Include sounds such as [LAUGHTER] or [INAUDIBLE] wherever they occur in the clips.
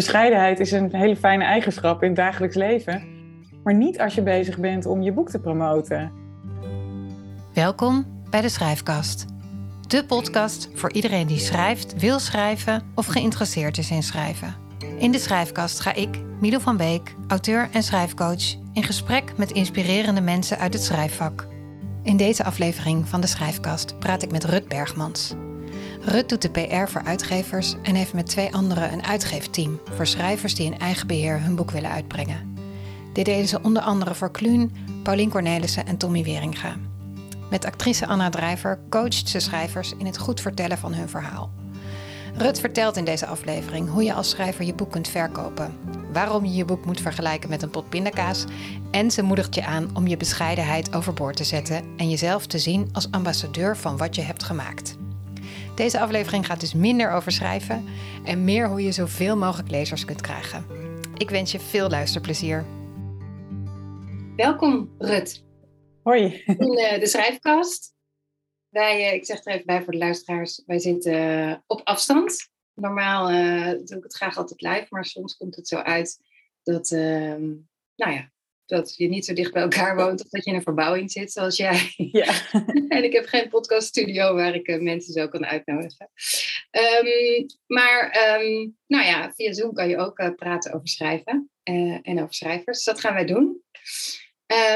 Bescheidenheid is een hele fijne eigenschap in het dagelijks leven, maar niet als je bezig bent om je boek te promoten. Welkom bij de Schrijfkast. De podcast voor iedereen die schrijft, wil schrijven of geïnteresseerd is in schrijven. In de Schrijfkast ga ik, Milo van Beek, auteur en schrijfcoach, in gesprek met inspirerende mensen uit het schrijfvak. In deze aflevering van de Schrijfkast praat ik met Rut Bergmans. Rut doet de PR voor uitgevers en heeft met twee anderen een uitgeefteam voor schrijvers die in eigen beheer hun boek willen uitbrengen. Dit deden ze onder andere voor Kluun, Paulien Cornelissen en Tommy Weringa. Met actrice Anna Drijver coacht ze schrijvers in het goed vertellen van hun verhaal. Rut vertelt in deze aflevering hoe je als schrijver je boek kunt verkopen, waarom je je boek moet vergelijken met een pot pindakaas en ze moedigt je aan om je bescheidenheid overboord te zetten en jezelf te zien als ambassadeur van wat je hebt gemaakt. Deze aflevering gaat dus minder over schrijven en meer hoe je zoveel mogelijk lezers kunt krijgen. Ik wens je veel luisterplezier. Welkom, Rut. Hoi. In uh, de schrijfkast. Wij, uh, ik zeg er even bij voor de luisteraars, wij zitten uh, op afstand. Normaal doe ik het graag altijd live, maar soms komt het zo uit dat, ehm, nou ja, dat je niet zo dicht bij elkaar woont of dat je in een verbouwing zit zoals jij. [LAUGHS] Ja. [LAUGHS] en ik heb geen podcaststudio waar ik uh, mensen zo kan uitnodigen. Um, maar um, nou ja, via Zoom kan je ook uh, praten over schrijven uh, en over schrijvers. Dus dat gaan wij doen.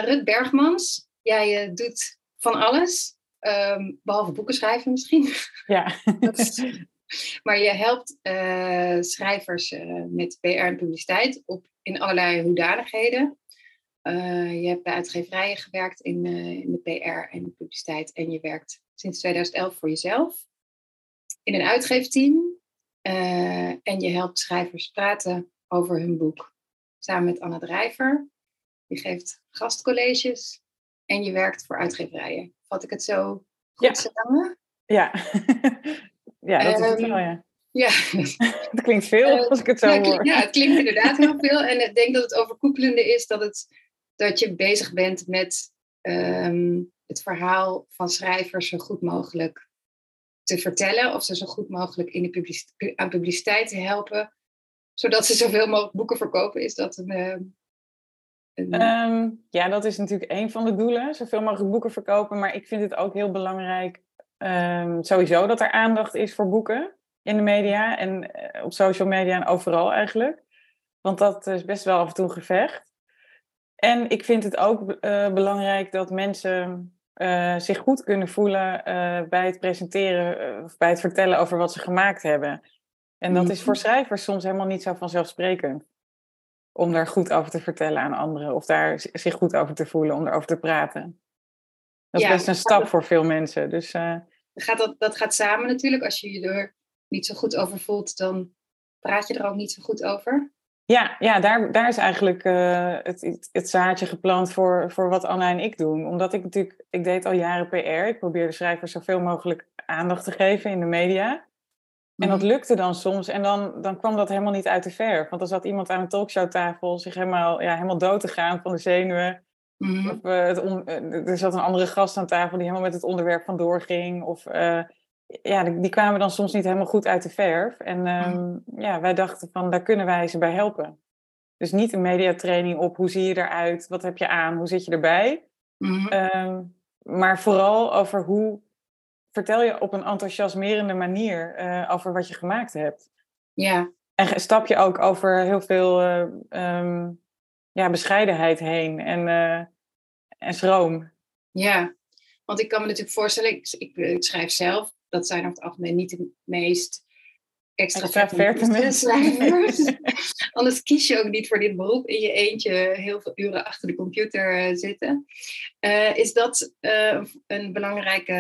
Rut Bergmans, jij doet van alles, um, behalve boeken schrijven misschien. [LAUGHS] Ja. maar je helpt schrijvers met PR en publiciteit op, in allerlei hoedanigheden. Uh, je hebt bij uitgeverijen gewerkt in, uh, in, de PR en de publiciteit en je werkt sinds 2011 voor jezelf in een uitgeefteam. Uh, en je helpt schrijvers praten over hun boek samen met Anna Drijver. Je geeft gastcolleges en je werkt voor uitgeverijen. Vat ik het zo goed ja. samen? Ja, [LAUGHS] ja dat is het ehm, wel, ja. Ja. [LAUGHS] dat klinkt veel als ik het zo ja, hoor. Ja, het klinkt inderdaad heel veel. En ik denk dat het overkoepelende is dat het dat je bezig bent met ehm, het verhaal van schrijvers zo goed mogelijk te vertellen. Of ze zo goed mogelijk in de aan publiciteit te helpen. Zodat ze zoveel mogelijk boeken verkopen. Is dat een... Een... Um, ja, dat is natuurlijk een van de doelen. Zoveel mogelijk boeken verkopen. Maar ik vind het ook heel belangrijk... Sowieso dat er aandacht is voor boeken in de media. En uh, op social media en overal eigenlijk. Want dat is best wel af en toe een gevecht. En ik vind het ook uh, belangrijk dat mensen uh, zich goed kunnen voelen uh, bij het presenteren of bij het vertellen over wat ze gemaakt hebben. En dat is voor mhm. schrijvers soms helemaal niet zo vanzelfsprekend. Om daar goed over te vertellen aan anderen of daar zich goed over te voelen, om erover te praten. Dat is best een stap voor veel mensen. Dus, gaat dat, dat gaat samen natuurlijk. Als je je er niet zo goed over voelt, dan praat je er ook niet zo goed over. Ja, ja daar, daar is eigenlijk uh, het, het zaadje geplant voor, voor wat Anna en ik doen. Omdat ik natuurlijk, ik deed al jaren PR. Ik probeerde schrijvers zoveel mogelijk aandacht te geven in de media. En dat mhm. lukte dan soms. En dan, dan kwam dat helemaal niet uit de verf. Want dan zat iemand aan een talkshowtafel zich helemaal, ja, helemaal dood te gaan van de zenuwen. Mm Of uh, het on, uh, er zat een andere gast aan tafel die helemaal met het onderwerp vandoor ging. Of ja, die, die, kwamen dan soms niet helemaal goed uit de verf. En um, ja, wij dachten van, daar kunnen wij ze bij helpen. Dus niet een mediatraining op hoe zie je eruit, wat heb je aan, hoe zit je erbij. Mm um, maar vooral over hoe vertel je op een enthousiasmerende manier uh, over wat je gemaakt hebt. Ja. En stap je ook over heel veel uh, um, ja, bescheidenheid heen en, uh, en schroom. Ja, want ik kan me natuurlijk voorstellen, ik, ik, ik schrijf zelf dat zijn over het algemeen niet de meest extraverte mensen. [LAUGHS] [LAUGHS] Anders kies je ook niet voor dit beroep in je eentje heel veel uren achter de computer eh, zitten. Uh, is dat uh, een belangrijke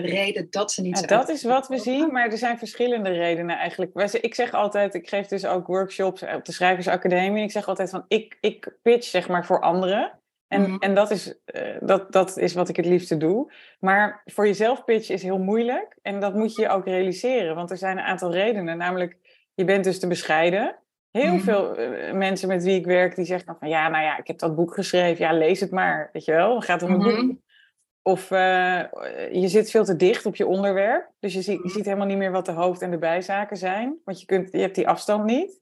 reden dat ze niet ja, Dat is wat we zien, maar er zijn verschillende redenen eigenlijk. Ik zeg altijd, ik geef dus ook workshops op de Schrijversacademie. Ik zeg altijd van, ik, ik pitch zeg maar voor anderen. En, mhm. en dat, is, uh, dat, dat is wat ik het liefste doe. Maar voor jezelf pitchen is heel moeilijk. En dat moet je je ook realiseren. Want er zijn een aantal redenen. Namelijk, je bent dus te bescheiden. Heel mhm. veel uh, mensen met wie ik werk, die zeggen dan van... Ja, nou ja, ik heb dat boek geschreven. Ja, lees het maar. Weet je wel, het gaat om een boek. Mhm. Of uh, je zit veel te dicht op je onderwerp. Dus je ziet, je ziet helemaal niet meer wat de hoofd- en de bijzaken zijn. Want je, kunt, je hebt die afstand niet.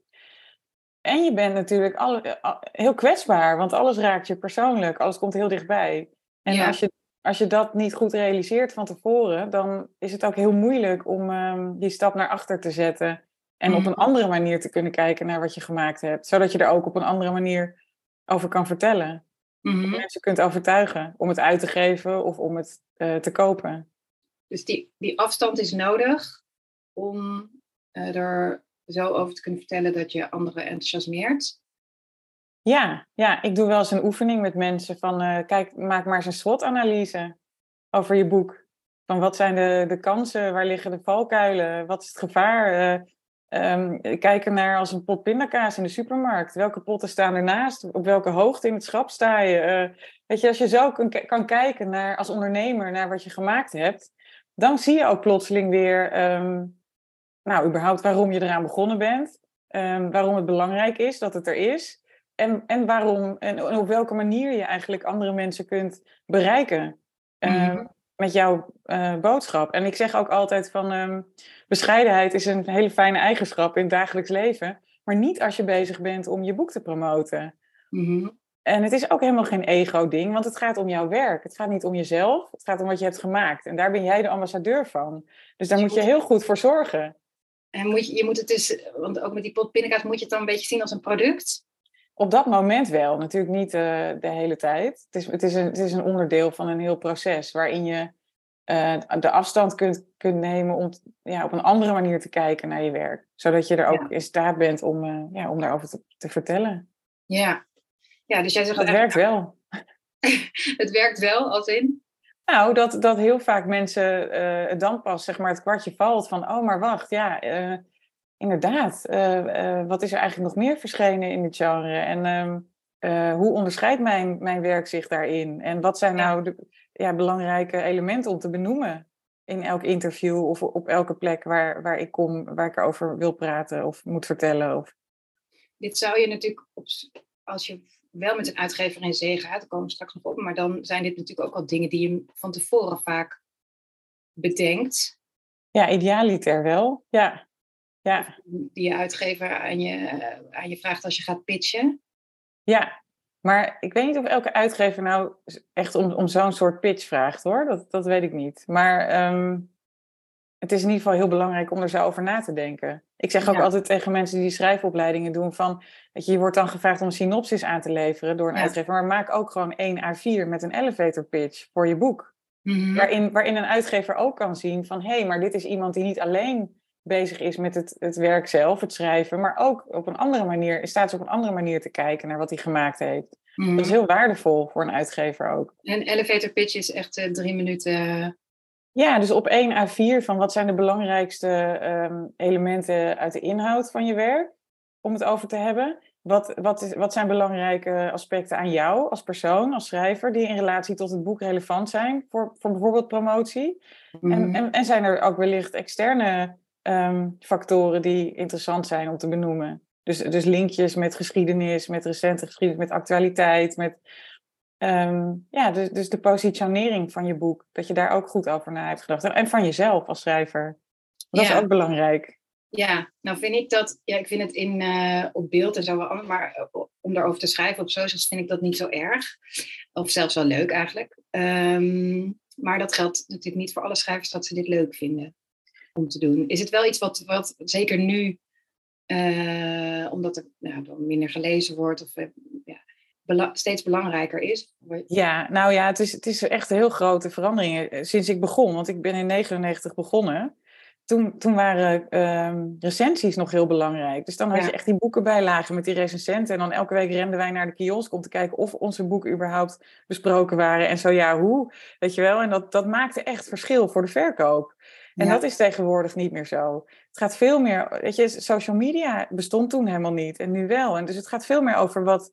En je bent natuurlijk alle, heel kwetsbaar, want alles raakt je persoonlijk, alles komt heel dichtbij. En als, je, als je dat niet goed realiseert van tevoren, dan is het ook heel moeilijk om um, die stap naar achter te zetten. En op een mhm. andere manier te kunnen kijken naar wat je gemaakt hebt. Zodat je er ook op een andere manier over kan vertellen. Mm Mensen kunt overtuigen om het uit te geven of om het uh, te kopen. Dus die, die afstand is nodig om uh, er zo over te kunnen vertellen dat je anderen enthousiasmeert. Ja, ja, ik doe wel eens een oefening met mensen van uh, kijk, maak maar eens een SWOT-analyse over je boek. Van wat zijn de, de kansen, waar liggen de valkuilen, wat is het gevaar? Um, kijk naar als een pot pindakaas in de supermarkt. Welke potten staan ernaast? Op welke hoogte in het schap sta je? Uh, weet je, als je zo kan, kan, kijken naar, als ondernemer naar wat je gemaakt hebt, dan zie je ook plotseling weer, um, nou, überhaupt waarom je eraan begonnen bent. Um, waarom het belangrijk is dat het er is. En, en waarom en op welke manier je eigenlijk andere mensen kunt bereiken. Mm met jouw uh, boodschap. En ik zeg ook altijd van um, bescheidenheid is een hele fijne eigenschap in het dagelijks leven, maar niet als je bezig bent om je boek te promoten. Mm En het is ook helemaal geen ego-ding, want het gaat om jouw werk. Het gaat niet om jezelf, het gaat om wat je hebt gemaakt. En daar ben jij de ambassadeur van. Dus daar moet je heel goed voor zorgen. En moet je, je moet het dus, want ook met die pot pindakaas moet je het dan een beetje zien als een product. Op dat moment wel, natuurlijk niet uh, de hele tijd. Het is, het, is een, het is een onderdeel van een heel proces waarin je uh, de afstand kunt, kunt nemen om ja, op een andere manier te kijken naar je werk. Zodat je er ook in staat bent om, uh, ja, om daarover te, te, vertellen. Ja. ja, dus jij zegt... Het werkt wel. [LAUGHS] het werkt wel, als in? Nou, dat, dat heel vaak mensen uh, dan pas zeg maar, het kwartje valt van... oh, maar wacht, ja, inderdaad, uh, uh, wat is er eigenlijk nog meer verschenen in het genre? En uh, hoe onderscheidt mijn, mijn werk zich daarin? En wat zijn nou de ja, belangrijke elementen om te benoemen in elk interview of op elke plek waar, waar ik kom, waar ik erover wil praten of moet vertellen? Of... Dit zou je natuurlijk, op, als je wel met een uitgever in zee gaat, daar komen we straks nog op, maar dan zijn dit natuurlijk ook al dingen die je van tevoren vaak bedenkt. Ja, idealiter wel, ja. Ja. Die je uitgever aan je, aan je vraagt als je gaat pitchen. Ja, maar ik weet niet of elke uitgever nou echt om, om zo'n soort pitch vraagt hoor. Dat, dat weet ik niet. Maar um, het is in ieder geval heel belangrijk om er zo over na te denken. Ik zeg ook altijd tegen mensen die schrijfopleidingen doen van, dat je, je wordt dan gevraagd om een synopsis aan te leveren door een uitgever, maar maak ook gewoon één A4 met een elevator pitch voor je boek. Mm -hmm. waarin, waarin een uitgever ook kan zien van, hé, hey, maar dit is iemand die niet alleen bezig is met het, het werk zelf, het schrijven, maar ook op een andere manier, staat ze op een andere manier te kijken naar wat hij gemaakt heeft. Dat is mhm. heel waardevol voor een uitgever ook. En elevator pitch is echt uh, drie minuten. Ja, dus op één A4 van wat zijn de belangrijkste um, elementen uit de inhoud van je werk, om het over te hebben. Wat, wat, is, wat zijn belangrijke aspecten aan jou als persoon, als schrijver, die in relatie tot het boek relevant zijn voor, voor bijvoorbeeld promotie? Mm en, mhm. en, en zijn er ook wellicht externe um, factoren die interessant zijn om te benoemen. Dus, dus linkjes met geschiedenis, met recente geschiedenis, met actualiteit, met um, ja, dus, dus de positionering van je boek, dat je daar ook goed over na hebt gedacht. En van jezelf als schrijver. Dat is ook belangrijk. Ja, nou vind ik dat, ja, ik vind het in, uh, op beeld en zo wel anders, maar uh, om daarover te schrijven op socials vind ik dat niet zo erg. Of zelfs wel leuk eigenlijk. Um, maar dat geldt natuurlijk niet voor alle schrijvers dat ze dit leuk vinden om te doen. Is het wel iets wat, wat zeker nu, uh, omdat er nou, minder gelezen wordt of steeds belangrijker is? Ja, nou ja, het is, het is echt een heel grote verandering eh, sinds ik begon. Want ik ben in 99 begonnen. Toen, toen waren uh, recensies nog heel belangrijk. Dus dan had je echt die boekenbijlagen met die recensenten. En dan elke week renden wij naar de kiosk om te kijken of onze boeken überhaupt besproken waren. En zo ja, hoe, weet je wel. En dat, dat maakte echt verschil voor de verkoop. En dat is tegenwoordig niet meer zo. Het gaat veel meer, weet je, social media bestond toen helemaal niet en nu wel. En dus het gaat veel meer over wat,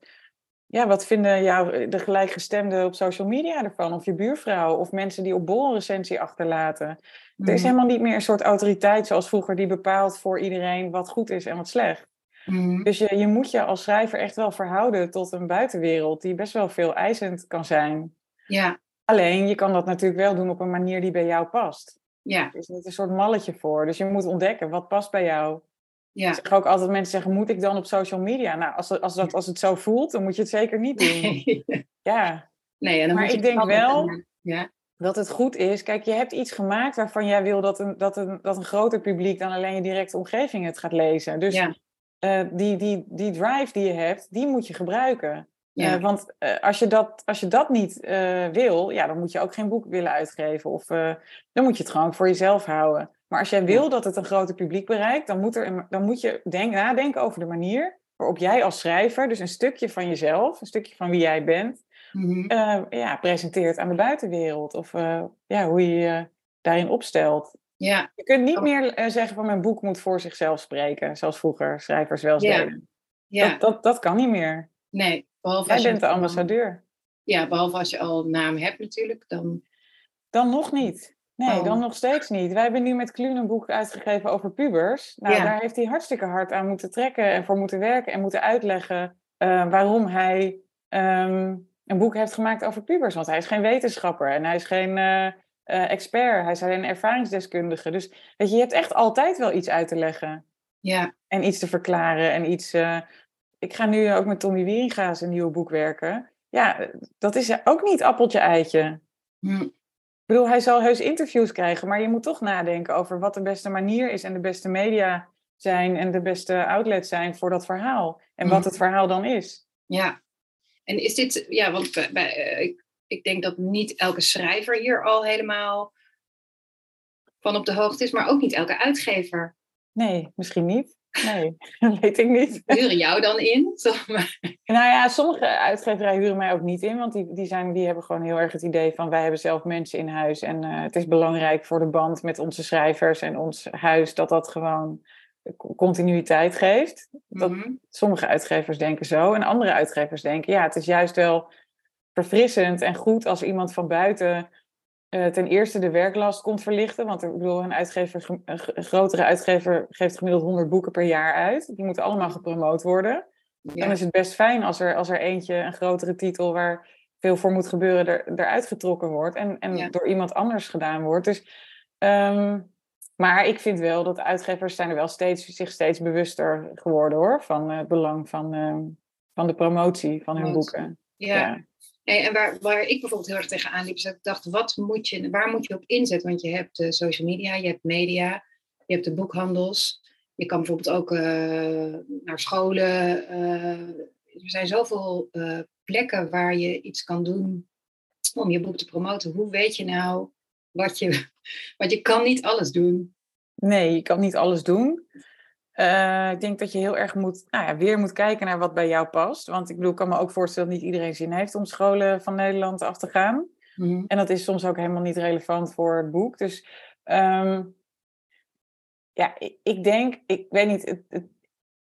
ja, wat vinden jou de gelijkgestemden op social media ervan? Of je buurvrouw of mensen die op bol een recensie achterlaten. Mm. Er is mhm. helemaal niet meer een soort autoriteit zoals vroeger die bepaalt voor iedereen wat goed is en wat slecht. Mm. Dus je, je moet je als schrijver echt wel verhouden tot een buitenwereld die best wel veel eisend kan zijn. Ja. Alleen je kan dat natuurlijk wel doen op een manier die bij jou past. Ja. Er is niet een soort malletje voor. Dus je moet ontdekken wat past bij jou. Ja. Ik zeg ook altijd mensen zeggen, moet ik dan op social media? Nou, als, als, dat, als het zo voelt, dan moet je het zeker niet doen. [LAUGHS] Nee, Ja, nee en dan Maar moet je ik denk wel- en- Ja, dat het goed is. Kijk, je hebt iets gemaakt waarvan jij wil dat een, dat een, dat een groter publiek dan alleen je directe omgeving het gaat lezen. Dus ja, eh, die, die, die drive die je hebt, die moet je gebruiken. ja. Eh, want eh, als, je dat, als je dat niet wil, ja, dan moet je ook geen boek willen uitgeven. Of dan moet je het gewoon voor jezelf houden. Maar als jij wil dat het een groter publiek bereikt, dan moet, er, dan moet je denk, nadenken over de manier waarop jij als schrijver, dus een stukje van jezelf, een stukje van wie jij bent, Mhm. eh, ja, presenteert aan de buitenwereld. Of eh, ja, hoe je je daarin opstelt. ja, Je kunt niet Oh. meer eh, zeggen van mijn boek moet voor zichzelf spreken, zoals vroeger schrijvers wel Ja. deden. ja. Dat, dat, dat kan niet meer. Nee, behalve Jij als je bent de ambassadeur. Ja, behalve als je al een naam hebt natuurlijk. Dan, Dan nog niet. Nee, Oh. dan nog steeds niet. Wij hebben nu met Kluun een boek uitgegeven over pubers. Nou, Ja. daar heeft hij hartstikke hard aan moeten trekken en voor moeten werken en moeten uitleggen eh, waarom hij ehm, een boek heeft gemaakt over pubers. Want hij is geen wetenschapper en hij is geen eh, eh, expert. Hij is alleen een ervaringsdeskundige. Dus weet je, je hebt echt altijd wel iets uit te leggen ja, en iets te verklaren en iets. ik ga nu ook met Tommy Wieringa zijn nieuwe boek werken. Ja, dat is ook niet appeltje-eitje. hm, bedoel, hij zal heus interviews krijgen, maar je moet toch nadenken over wat de beste manier is en de beste media zijn en de beste outlets zijn voor dat verhaal. En wat Mhm. het verhaal dan is. ja. En is dit, ja, want bij, bij, eh, ik, ik denk dat niet elke schrijver hier al helemaal van op de hoogte is, maar ook niet elke uitgever. Nee, misschien niet. Nee, [LAUGHS] dat weet ik niet. Huren jou dan in? [LAUGHS] Nou ja, sommige uitgeverijen huren mij ook niet in, want die, die, zijn, die hebben gewoon heel erg het idee van wij hebben zelf mensen in huis en eh, het is belangrijk voor de band met onze schrijvers en ons huis dat dat gewoon co- continuïteit geeft. Dat, Mhm. sommige uitgevers denken zo en andere uitgevers denken ja, het is juist wel verfrissend en goed als iemand van buiten eh, ten eerste de werklast komt verlichten. Want ik bedoel, een, uitgever, een, grotere uitgever geeft gemiddeld 100 boeken per jaar uit. Die moeten allemaal gepromoot worden Ja. dan is het best fijn als er, als er eentje, een grotere titel waar veel voor moet gebeuren, er, eruit getrokken wordt en, en Ja. door iemand anders gedaan wordt. Dus, ehm, maar ik vind wel dat uitgevers zijn er wel steeds, zich steeds bewuster geworden hoor, van het belang van, ehm, van de promotie van hun boeken. Ja. En waar, waar ik bijvoorbeeld heel erg tegenaan liep, is dat ik dacht, wat moet je, waar moet je op inzetten? Want je hebt eh, social media, je hebt media, je hebt de boekhandels. Je kan bijvoorbeeld ook eh, naar scholen. eh, er zijn zoveel plekken waar je iets kan doen om je boek te promoten. Hoe weet je nou wat je... [LAUGHS] Want je kan niet alles doen. Nee, je kan niet alles doen. Eh, ik denk dat je heel erg moet, nou ja, weer moet kijken naar wat bij jou past. Want ik bedoel, ik kan me ook voorstellen dat niet iedereen zin heeft om scholen van Nederland af te gaan. Mhm. En dat is soms ook helemaal niet relevant voor het boek. Dus ehm, ja, ik, ik denk, ik weet niet, het, het-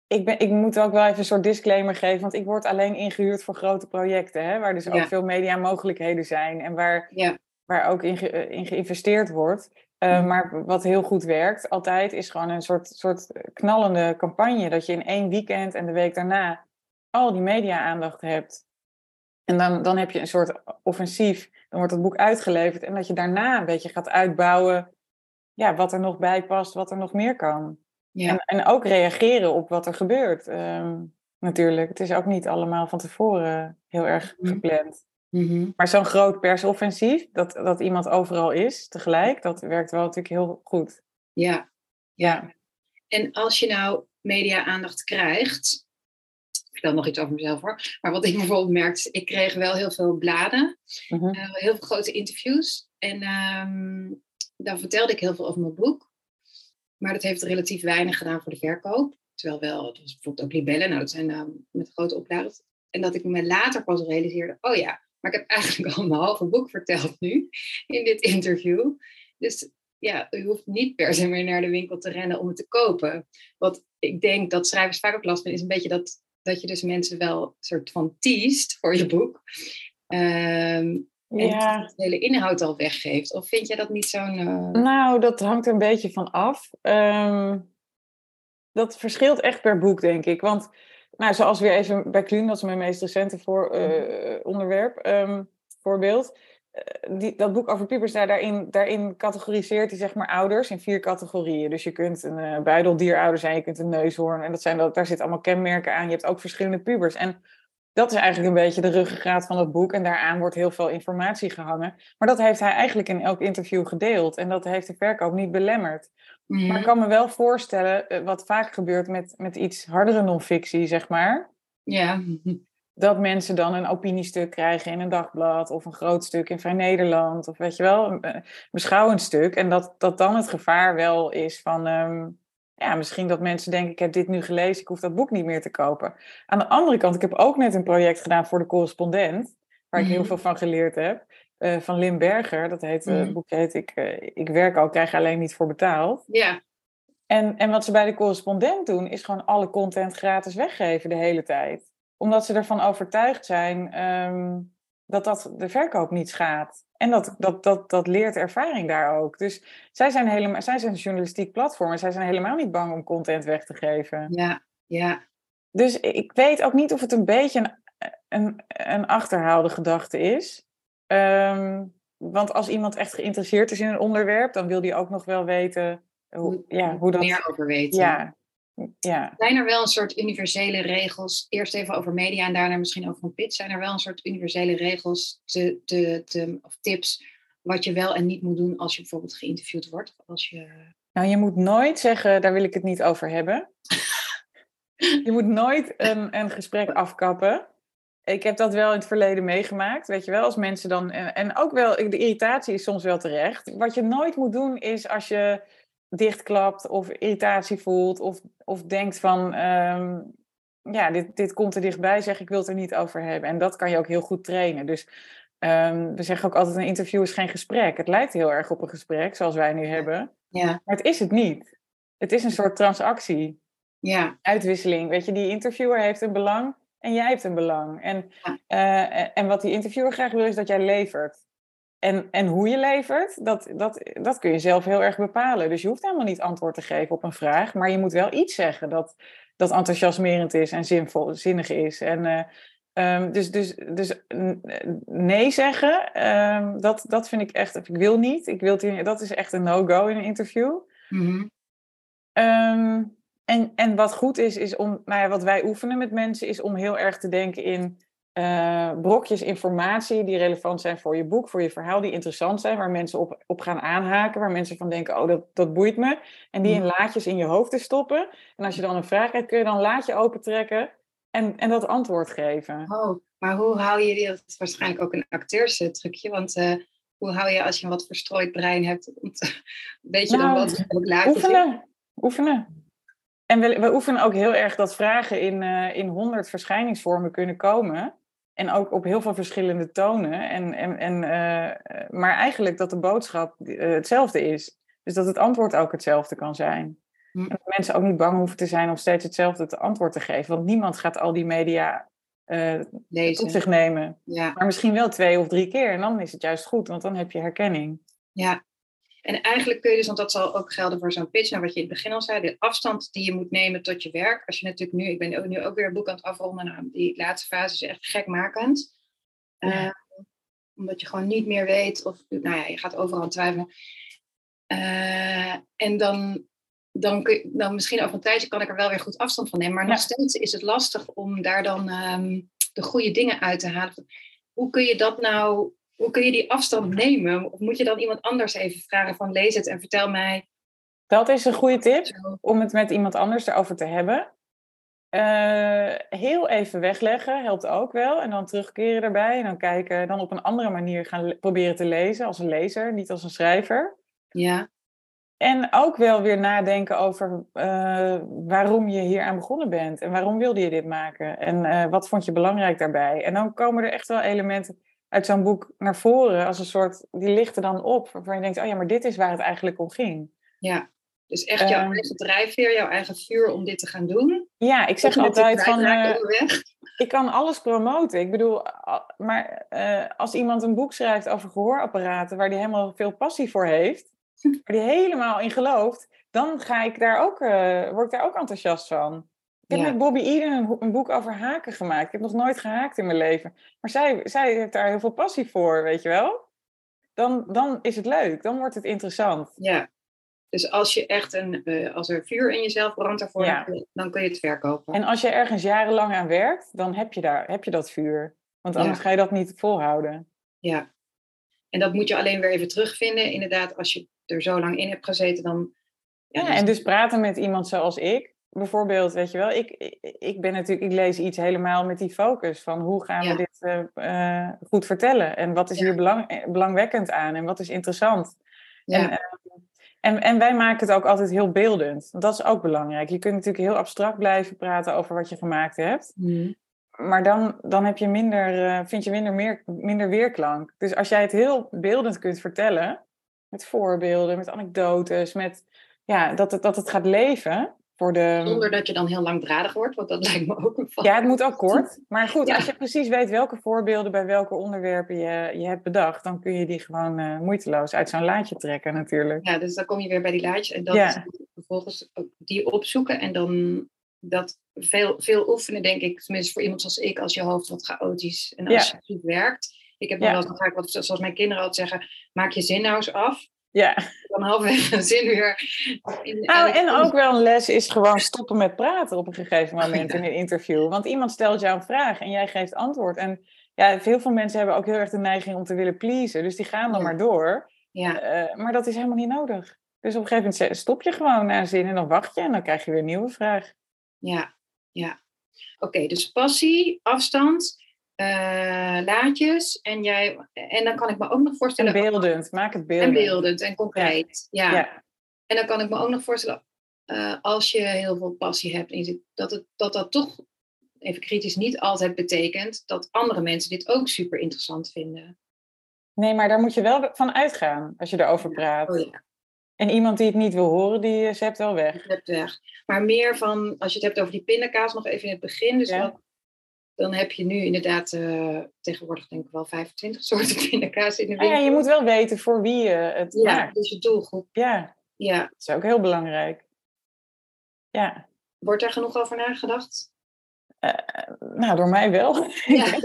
ik, ben, ik moet ook wel even een soort disclaimer geven, want ik word alleen ingehuurd voor grote projecten, hè, waar dus ook Ja. veel media mogelijkheden zijn en waar, Ja, waar ook in, ge- eh, in geïnvesteerd wordt. Uh, Mhm. Maar wat heel goed werkt altijd, is gewoon een soort, soort knallende campagne. Dat je in één weekend en de week daarna al die media-aandacht hebt. En dan, dan heb je een soort offensief. Dan wordt het boek uitgeleverd. En dat je daarna een beetje gaat uitbouwen. Ja, wat er nog bij past, wat er nog meer kan. ja. En, en ook reageren op wat er gebeurt. Ehm, natuurlijk. Het is ook niet allemaal van tevoren heel erg Mhm. Mhm. Maar zo'n groot persoffensief, dat, dat iemand overal is tegelijk, dat werkt wel natuurlijk heel goed. ja. Ja. En als je nou media-aandacht krijgt, ik vertel nog iets over mezelf hoor, maar wat ik [LAUGHS] bijvoorbeeld merkte, ik kreeg wel heel veel bladen, Mhm. eh, heel veel grote interviews. En ehm dan vertelde ik heel veel over mijn boek, maar dat heeft relatief weinig gedaan voor de verkoop. Terwijl wel, het was bijvoorbeeld ook libellen, nou dat zijn ehm, met grote oplages. En dat ik me later pas realiseerde, oh ja, maar ik heb eigenlijk [LAUGHS] al mijn halve boek verteld nu in dit interview. Dus ja, u hoeft niet per se meer naar de winkel te rennen om het te kopen. Wat ik denk dat schrijvers vaak ook last van is een beetje dat, dat je dus mensen wel een soort van teest voor je boek. Ehm, en Ja, de hele inhoud al weggeeft. Of vind jij dat niet zo'n... eh, nou, dat hangt er een beetje van af. Ehm, dat verschilt echt per boek, denk ik. Want, nou, zoals weer even bij Kluun, dat is mijn meest recente voor, eh, onderwerp, ehm, voorbeeld. die, dat boek over pubers, daar, daarin, daarin categoriseert hij zeg maar ouders in vier categorieën. Dus je kunt een uh, buideldierouder zijn, je kunt een neushoorn. En dat zijn, dat, daar zitten allemaal kenmerken aan. Je hebt ook verschillende pubers. En dat is eigenlijk een beetje de ruggengraat van het boek. En daaraan wordt heel veel informatie gehangen. Maar dat heeft hij eigenlijk in elk interview gedeeld. En dat heeft de verkoop niet belemmerd. Maar ik mhm. kan me wel voorstellen, eh, wat vaak gebeurt met, met iets hardere non-fictie, zeg maar. Ja. Dat mensen dan een opiniestuk krijgen in een dagblad of een groot stuk in Vrij Nederland. Of weet je wel, een beschouwend stuk. En dat, dat dan het gevaar wel is van, ehm, ja, misschien dat mensen denken, ik heb dit nu gelezen, ik hoef dat boek niet meer te kopen. Aan de andere kant, ik heb ook net een project gedaan voor de correspondent, waar ik heel mhm. veel van geleerd heb. Uh, van Lim Berger, dat heet, uh, het boekje heet ik, uh, ik werk al, krijg alleen niet voor betaald. Ja. En, en wat ze bij de correspondent doen, is gewoon alle content gratis weggeven de hele tijd. Omdat ze ervan overtuigd zijn um, dat dat de verkoop niet schaadt. En dat, dat, dat, dat leert ervaring daar ook. Dus zij zijn, helemaal, zij zijn een journalistiek platform en zij zijn helemaal niet bang om content weg te geven. Ja, ja. Dus ik weet ook niet of het een beetje een, een, een achterhaalde gedachte is. Um, want als iemand echt geïnteresseerd is in een onderwerp, dan wil die ook nog wel weten hoe, ja, hoe dat... Meer over weten. Ja, ja. Zijn er wel een soort universele regels, eerst even over media en daarna misschien over een pitch, zijn er wel een soort universele regels te, te, te, of tips wat je wel en niet moet doen als je bijvoorbeeld geïnterviewd wordt? Als je... Nou, je moet nooit zeggen, daar wil ik het niet over hebben. je moet nooit een, een gesprek afkappen. Ik heb dat wel in het verleden meegemaakt, weet je wel, als mensen dan... En, en ook wel, de irritatie is soms wel terecht. Wat je nooit moet doen is als je dichtklapt of irritatie voelt of, of denkt van, ehm, ja, dit, dit komt er dichtbij, zeg ik wil het er niet over hebben. En dat kan je ook heel goed trainen. Dus um, we zeggen ook altijd, een interview is geen gesprek. Het lijkt heel erg op een gesprek, zoals wij nu hebben. Ja. Maar het is het niet. Het is een soort transactie. Ja. Uitwisseling. Weet je, die interviewer heeft een belang en jij hebt een belang. En, uh, en wat die interviewer graag wil, is dat jij levert. En, en hoe je levert, dat, dat, dat kun je zelf heel erg bepalen. Dus je hoeft helemaal niet antwoord te geven op een vraag, maar je moet wel iets zeggen dat, dat enthousiasmerend is en zinvol, zinnig is. En, uh, um, dus, dus, dus nee zeggen, um, dat, dat vind ik echt, ik wil niet. Ik wil dat is echt een no-go in een interview. Mm um, en, en wat goed is, is om, nou ja, wat wij oefenen met mensen, is om heel erg te denken in uh, brokjes informatie die relevant zijn voor je boek, voor je verhaal, die interessant zijn, waar mensen op, op gaan aanhaken, waar mensen van denken, oh, dat, dat boeit me. En die in mm. laadjes in je hoofd te stoppen. En als je dan een vraag hebt, kun je dan een laadje opentrekken en, en dat antwoord geven. Oh, maar hoe hou je die, dat is waarschijnlijk ook een acteurstrucje, want uh, hoe hou je als je een wat verstrooid brein hebt, weet je nou, dan wat laadjes Oefenen, oefenen. En we, we oefenen ook heel erg dat vragen in, uh, in honderd verschijningsvormen kunnen komen. En ook op heel veel verschillende tonen. En, en, en, uh, maar eigenlijk dat de boodschap uh, hetzelfde is. Dus dat het antwoord ook hetzelfde kan zijn. Hm. En dat mensen ook niet bang hoeven te zijn om steeds hetzelfde te antwoord te geven. Want niemand gaat al die media uh, tot zich nemen. Ja. Maar misschien wel twee of drie keer. En dan is het juist goed, want dan heb je herkenning. Ja, en eigenlijk kun je dus, want dat zal ook gelden voor zo'n pitch, naar wat je in het begin al zei, de afstand die je moet nemen tot je werk. Als je natuurlijk nu, ik ben ook, nu ook weer een boek aan het afronden, nou, die laatste fase is echt gekmakend. Uh, omdat je gewoon niet meer weet, of nou ja, je gaat overal twijfelen. Uh, en dan, dan, kun je, dan misschien over een tijdje kan ik er wel weer goed afstand van nemen. Maar nog steeds is het lastig om daar dan um, de goede dingen uit te halen. Hoe kun je dat nou hoe kun je die afstand nemen? Of moet je dan iemand anders even vragen van lees het en vertel mij. Dat is een goede tip om het met iemand anders erover te hebben. Uh, heel even wegleggen helpt ook wel. En dan terugkeren erbij. En dan kijken, dan op een andere manier gaan proberen te lezen als een lezer, niet als een schrijver. Ja. En ook wel weer nadenken over uh, waarom je hier aan begonnen bent. En waarom wilde je dit maken? En uh, wat vond je belangrijk daarbij? En dan komen er echt wel elementen uit zo'n boek naar voren als een soort, die lichten dan op, waarvan je denkt, oh ja, maar dit is waar het eigenlijk om ging. Ja, dus echt jouw uh, eigen drijfveer, jouw eigen vuur om dit te gaan doen. Ja, ik zeg altijd van, uh, ik kan alles promoten. Ik bedoel, maar uh, als iemand een boek schrijft over gehoorapparaten, waar die helemaal veel passie voor heeft, [LAUGHS] waar die helemaal in gelooft, dan ga ik daar ook, word ik daar ook enthousiast van. Ik heb met Bobby Eden een, boek over haken gemaakt. Ik heb nog nooit gehaakt in mijn leven. Maar zij, zij heeft daar heel veel passie voor, weet je wel? dan, dan is het leuk. Dan wordt het interessant. Ja. Dus als je echt een, uh, als er vuur in jezelf brandt daarvoor, Ja. dan, kun je het verkopen. En als je ergens jarenlang aan werkt, dan heb je, daar, heb je dat vuur. Want anders Ja. ga je dat niet volhouden. Ja. En dat moet je alleen weer even terugvinden. Inderdaad, als je er zo lang in hebt gezeten, dan. Ja, dan- en dus praten met iemand zoals ik. Bijvoorbeeld, weet je wel, ik, ik, ben natuurlijk, ik lees iets helemaal met die focus van hoe gaan Ja. we dit eh, eh, goed vertellen en wat is Ja. hier belang, eh, belangwekkend aan en wat is interessant. ja. En, en, en wij maken het ook altijd heel beeldend. Dat is ook belangrijk. Je kunt natuurlijk heel abstract blijven praten over wat je gemaakt hebt. Mhm. Maar dan, dan heb je minder, vind je minder, meer, minder weerklank. Dus als jij het heel beeldend kunt vertellen, met voorbeelden, met anekdotes, met ja, dat, het, dat het gaat leven voor de. Zonder dat je dan heel langdradig wordt, want dat [LAUGHS] lijkt me ook een val. Ja, het moet ook kort. [LAUGHS] Maar goed, Ja. als je precies weet welke voorbeelden bij welke onderwerpen je, je hebt bedacht, dan kun je die gewoon eh, moeiteloos uit zo'n laadje trekken, natuurlijk. Ja, dus dan kom je weer bij die laadjes en Ja. is vervolgens die opzoeken en dan dat veel, veel oefenen, denk ik, tenminste voor iemand zoals ik, als je hoofd wat chaotisch en Ja. als je goed werkt. Ik heb nog wel eens zoals mijn kinderen altijd zeggen, maak je zin nou eens af. Ja. Dan halverwege een zin weer. In, Nou, en ook wel een les is gewoon stoppen met praten op een gegeven moment Ja. in een interview. Want iemand stelt jou een vraag en jij geeft antwoord. En ja, heel veel mensen hebben ook heel erg de neiging om te willen pleasen. Dus die gaan dan Ja. maar door. Ja, Eh, maar dat is helemaal niet nodig. Dus op een gegeven moment stop je gewoon na een zin en dan wacht je en dan krijg je weer een nieuwe vraag. ja, ja. Oké, dus passie, afstand, eh, laadjes. En, jij, en dan kan ik me ook nog En voorstellen. beeldend, maak het En beeldend. beeldend en concreet. Ja. Ja. En dan kan ik me ook nog voorstellen, eh, als je heel veel passie hebt, en dat, het, dat dat toch, even kritisch, niet altijd betekent dat andere mensen dit ook super interessant vinden. Nee, maar daar moet je wel van uitgaan als je erover praat. Oh ja, En iemand die het niet wil horen, die zept wel weg. weg. Maar meer van, als je het hebt over die pindakaas, nog even in het begin. Dus Ja. wat- dan heb je nu inderdaad eh, tegenwoordig denk ik wel 25 [LAUGHS] soorten pindakaas in de Ah winkel. ja, je moet wel weten voor wie je het Ja, maakt. dus je doelgroep. Ja, Ja. dat is ook heel belangrijk. Ja, Wordt daar genoeg over nagedacht? nou door mij wel. [LAUGHS] Ja. [LAUGHS]